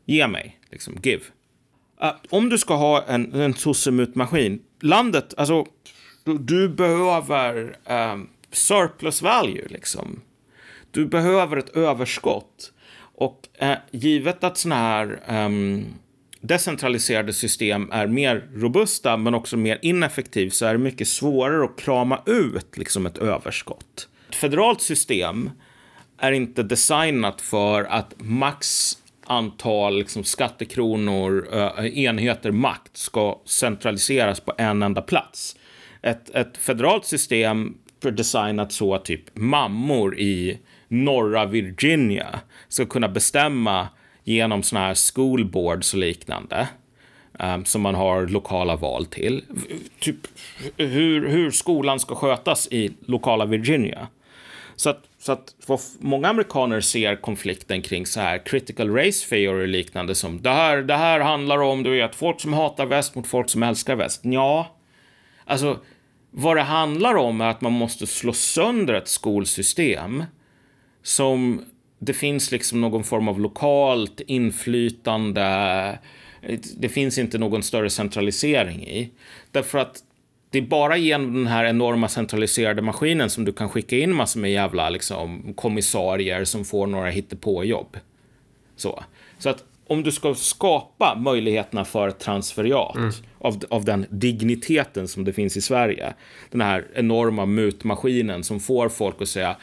B: Ge mig, liksom, give. Om du ska ha en, en sossemutmaskin, landet, alltså, du behöver um, surplus value, liksom. Du behöver ett överskott. Och eh, givet att sådana här um, decentraliserade system är mer robusta men också mer ineffektiv, så är det mycket svårare att krama ut liksom, ett överskott. Ett federalt system är inte designat för att max antal liksom, skattekronor, eh, enheter makt ska centraliseras på en enda plats. Ett, ett federalt system designat så att typ mammor i norra Virginia ska kunna bestämma genom sådana här school boards och liknande um, som man har lokala val till. Typ hur, hur skolan ska skötas i lokala Virginia. Så att så att vad många amerikaner ser konflikten kring så här critical race theory och liknande som det här, det här handlar om, du vet, folk som hatar väst mot folk som älskar väst. Ja, alltså vad det handlar om är att man måste slå sönder ett skolsystem som det finns liksom någon form av lokalt inflytande. Eh, det finns inte någon större centralisering i. Därför att det är bara genom den här enorma centraliserade maskinen som du kan skicka in massor med jävla liksom, kommissarier som får några hittepåjobb. Så. så att om du ska skapa möjligheterna för transferiat mm. av, av den digniteten som det finns i Sverige, den här enorma mutmaskinen som får folk att säga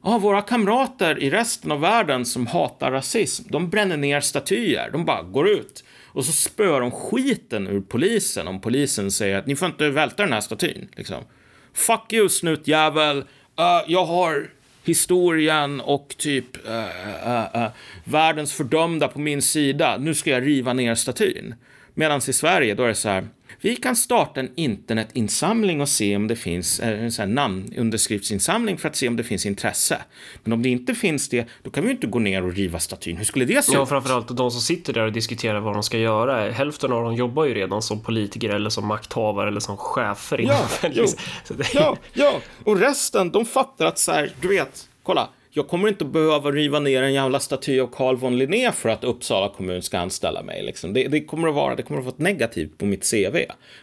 B: ah, våra kamrater i resten av världen som hatar rasism, de bränner ner statyer, de bara går ut och så spöar de skiten ur polisen om polisen säger att ni får inte välta den här statyn. Liksom. Fuck you snutjävel. Uh, jag har historien och typ uh, uh, uh, världens fördömda på min sida. Nu ska jag riva ner statyn. Medan i Sverige, då är det så här. Vi kan starta en internetinsamling och se om det finns eh, en sån namnunderskriftsinsamling för att se om det finns intresse. Men om det inte finns det, då kan vi inte gå ner och riva statyn. Hur skulle det se
A: Ja,
B: ut?
A: framförallt de som sitter där och diskuterar vad de ska göra. Hälften av dem jobbar ju redan som politiker eller som makthavare eller som chefer
B: Ja, jo.
A: Det-
B: Ja, ja, och resten, de fattar att så här, du vet, kolla, jag kommer inte behöva riva ner en jävla staty av Carl von Linné för att Uppsala kommun ska anställa mig. Liksom. Det, det kommer att vara, det kommer att vara ett negativt på mitt CV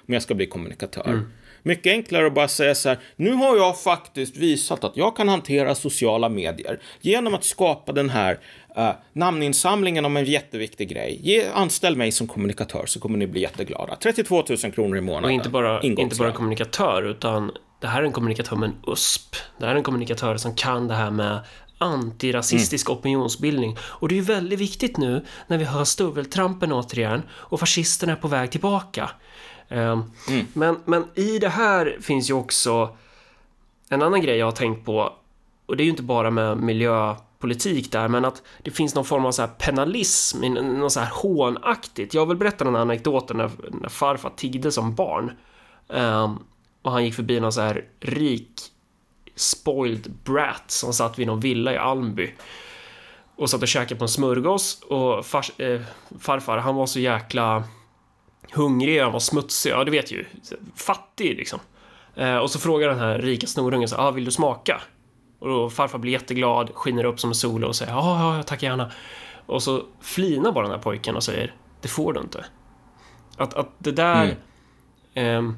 B: om jag ska bli kommunikatör. Mycket enklare att bara säga så här, nu har jag faktiskt visat att jag kan hantera sociala medier genom att skapa den här uh, namninsamlingen om en jätteviktig grej. Ge, anställ mig som kommunikatör så kommer ni bli jätteglada. 32 000 kronor i månaden.
A: Och inte bara, inte bara kommunikatör, utan det här är en kommunikatör med en USP. Det här är en kommunikatör som kan det här med antirasistisk opinionsbildning. Och det är ju väldigt viktigt nu när vi hör stuveltrampen återigen och fascisterna är på väg tillbaka. Ehm, men, men i det här finns ju också en annan grej jag har tänkt på och det är ju inte bara med miljöpolitik där, men att det finns någon form av så här penalism, något så här hånaktigt. Jag vill berätta den här anekdoten när, när farfar tiggde som barn. Ehm, och han gick förbi någon så här rik spoiled brat som satt vid någon villa i Almby och satt och käkade på en smörgås och fars, eh, farfar han var så jäkla hungrig, han var smutsig, ja du vet ju, fattig liksom. Eh, och så frågar den här rika snorungen så ah, vill du smaka? Och då farfar blir jätteglad, skiner upp som en sol och säger ja, ja, tack gärna. Och så flinar bara den här pojken och säger det får du inte. Att, att det där ehm,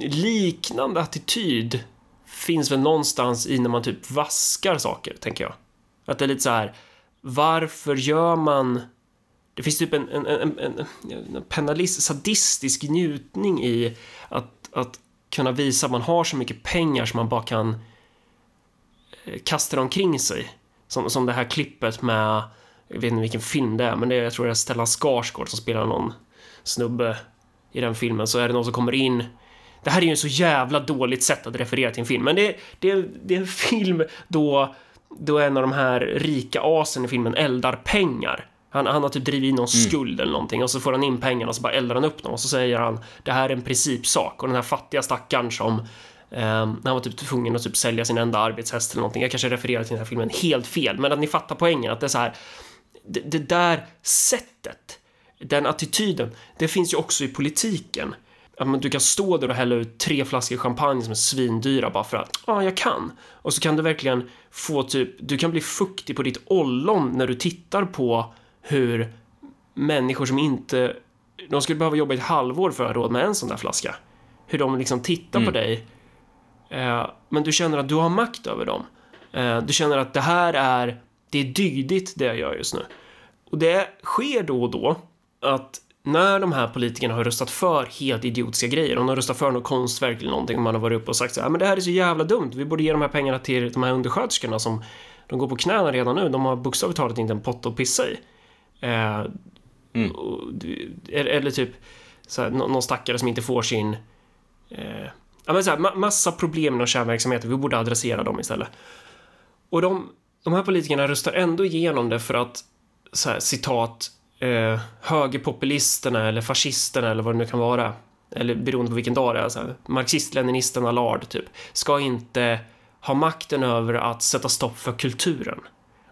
A: liknande attityd finns väl någonstans i när man typ vaskar saker, tänker jag. Att det är lite så här, varför gör man... Det finns typ en, en, en, en, en penalist, sadistisk njutning i att, att kunna visa att man har så mycket pengar som man bara kan eh, kasta omkring sig. Som, som det här klippet med, jag vet inte vilken film det är, men det är, jag tror det är Stellan Skarsgård som spelar någon snubbe i den filmen, så är det någon som kommer in det här är ju en så jävla dåligt sätt att referera till en film, men det, det, det är en film då, då en av de här rika asen i filmen eldar pengar. Han, han har typ drivit in någon skuld eller någonting och så får han in pengarna och så bara eldar han upp dem och så säger han det här är en principsak och den här fattiga stackaren som eh, han var typ tvungen att typ sälja sin enda arbetshäst eller någonting. Jag kanske refererar till den här filmen helt fel, men att ni fattar poängen att det är så här. Det, det där sättet, den attityden, det finns ju också i politiken du kan stå där och hälla ut tre flaskor champagne som är svindyra bara för att ja, jag kan. Och så kan du verkligen få typ, du kan bli fuktig på ditt ollon när du tittar på hur människor som inte, de skulle behöva jobba i ett halvår för att ha råd med en sån där flaska. Hur de liksom tittar på dig. Eh, men du känner att du har makt över dem. Eh, du känner att det här är, det är dygdigt det jag gör just nu. Och det sker då och då att när de här politikerna har röstat för helt idiotiska grejer, om de röstar för något konstverk eller någonting och man har varit uppe och sagt så här, men det här är så jävla dumt, vi borde ge de här pengarna till de här undersköterskorna som de går på knäna redan nu, de har bokstavligt talat inte en pott att pissa i. Eh, och, du- eller, typ så här, nå- någon stackare som inte får sin eh, ja, men så här, ma- massa problem inom kärnverksamheten, vi borde adressera dem istället. Och de, de här politikerna röstar ändå igenom det för att, så här, citat, eh, högerpopulisterna eller fascisterna eller vad det nu kan vara, eller beroende på vilken dag det är, så här, marxist-leninisten Allard, typ, ska inte ha makten över att sätta stopp för kulturen.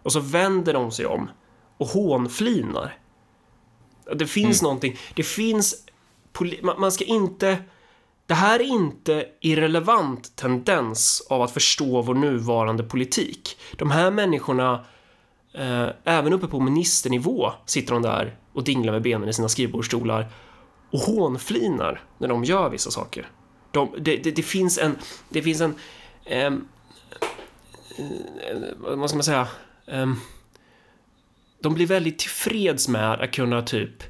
A: Och så vänder de sig om och hånflinar. Det finns någonting, det finns, man, ska inte, det här är inte irrelevant tendens av att förstå vår nuvarande politik. De här människorna, Eh, även uppe på ministernivå, sitter de där och dinglar med benen i sina skrivbordsstolar och hånflinar när de gör vissa saker. De, det, det, det finns en, det finns en, eh, vad ska man säga, Ehm, de blir väldigt tillfreds med att kunna typ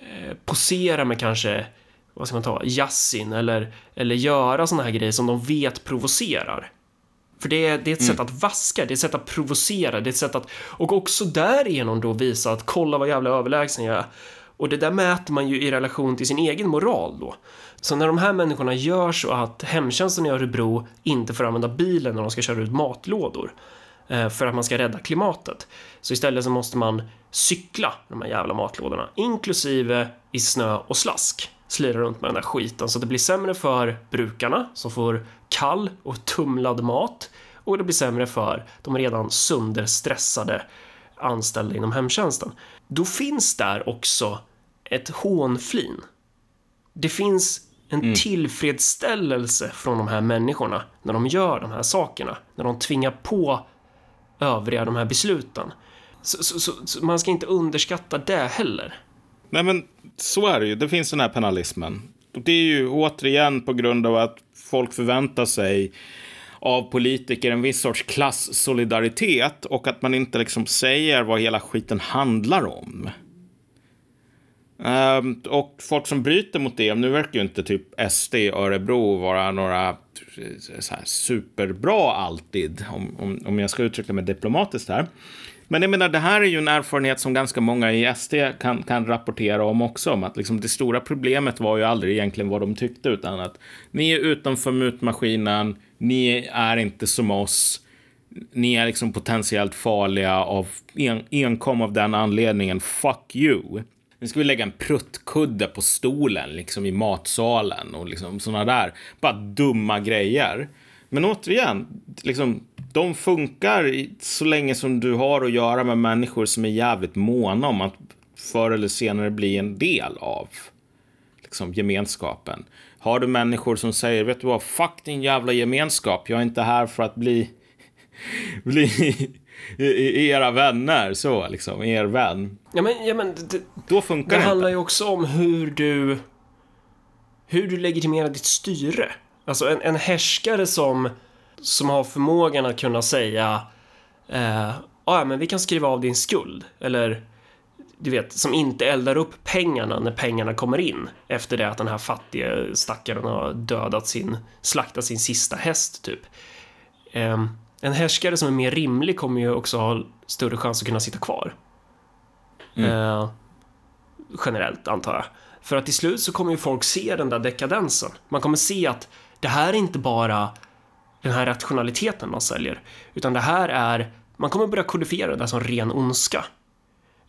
A: eh, posera med kanske, vad ska man ta, Yasin eller, eller göra såna här grejer som de vet provocerar. För det är, det är ett sätt att vaska, det är ett sätt att provocera, det är ett sätt att... Och också därigenom då visa att kolla vad jävla överlägsen jag är. Och det där mäter man ju i relation till sin egen moral då. Så när de här människorna gör så att hemtjänsten i Örebro inte får använda bilen när de ska köra ut matlådor eh, för att man ska rädda klimatet. Så istället så måste man cykla de här jävla matlådorna, inklusive i snö och slask. Slira runt med den där skiten så det blir sämre för brukarna som får kall och tumlad mat och det blir sämre för de redan sönderstressade anställda inom hemtjänsten. Då finns där också ett hånflin. Det finns en mm. tillfredsställelse från de här människorna när de gör de här sakerna, när de tvingar på övriga de här besluten. Så, så, så, så man ska inte underskatta det heller.
B: Nej, men så är det ju. Det finns den här penalismen. Det är ju återigen på grund av att folk förväntar sig av politiker en viss sorts klassolidaritet och att man inte liksom säger vad hela skiten handlar om. Um, och folk som bryter mot det, nu verkar ju inte typ SD i Örebro vara några eh, så här, superbra alltid, om, om, om jag ska uttrycka mig diplomatiskt här. Men jag menar, det här är ju en erfarenhet som ganska många i SD kan, kan rapportera om också, om att liksom det stora problemet var ju aldrig egentligen vad de tyckte, utan att ni är utanför mutmaskinen, ni är inte som oss, ni är liksom potentiellt farliga av en, enkom av den anledningen, fuck you. Nu ska vi lägga en pruttkudde på stolen liksom i matsalen och liksom sådana där, bara dumma grejer. Men återigen, liksom, de funkar så länge som du har att göra med människor som är jävligt måna om att förr eller senare bli en del av liksom, gemenskapen. Har du människor som säger, vet du vad, fuck din jävla gemenskap, jag är inte här för att bli, *laughs* bli *laughs* era vänner, så liksom, er vän.
A: Ja men, ja, men det,
B: Då funkar
A: det
B: det
A: handlar
B: inte.
A: ju också om hur du, hur du legitimerar ditt styre. Alltså en, en härskare som, som har förmågan att kunna säga eh, ja, men vi kan skriva av din skuld. Eller du vet, som inte eldar upp pengarna när pengarna kommer in efter det att den här fattiga stackaren har dödat sin, slaktat sin sista häst typ. Eh, en härskare som är mer rimlig kommer ju också ha större chans att kunna sitta kvar. Eh, generellt, antar jag. För att till slut så kommer ju folk se den där dekadensen. Man kommer se att det här är inte bara den här rationaliteten man säljer, utan det här är, man kommer börja kodifiera det som ren ondska.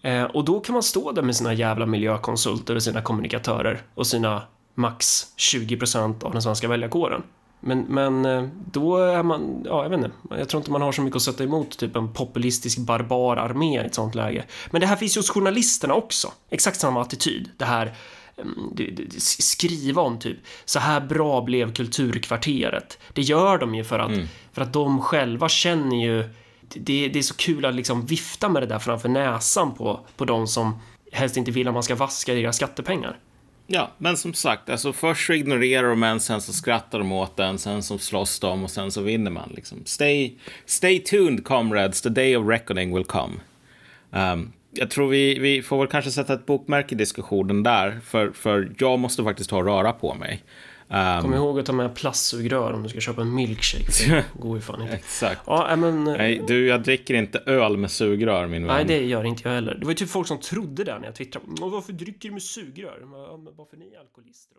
A: Eh, och då kan man stå där med sina jävla miljökonsulter och sina kommunikatörer och sina max 20% av den svenska väljarkåren. Men, men eh, då är man, ja jag vet inte, jag tror inte man har så mycket att sätta emot typ en populistisk barbararmé i ett sånt läge. Men det här finns ju hos journalisterna också, exakt samma attityd. Det här skriva om typ så här bra blev kulturkvarteret. Det gör de ju för att, för att de själva känner ju det, det är så kul att liksom vifta med det där framför näsan på, på de som helst inte vill att man ska vaska deras skattepengar.
B: Ja, men som sagt, alltså först så ignorerar de en, sen så skrattar de åt den, sen så slåss de och sen så vinner man. Liksom. Stay, stay tuned comrades, the day of reckoning will come. Um, jag tror vi, vi får väl kanske sätta ett bokmärke i diskussionen där, för, för jag måste faktiskt ha och röra på mig. Um,
A: Kom ihåg att ta med plastsugrör om du ska köpa en milkshake. *laughs* Det går ju fan inte.
B: exakt.
A: Ja, men...
B: Nej, du, jag dricker inte öl med sugrör, min vän.
A: Nej, det gör inte jag heller. Det var ju typ folk som trodde det när jag twittrade. "Och Varför dricker du med sugrör? Varför ni är alkoholister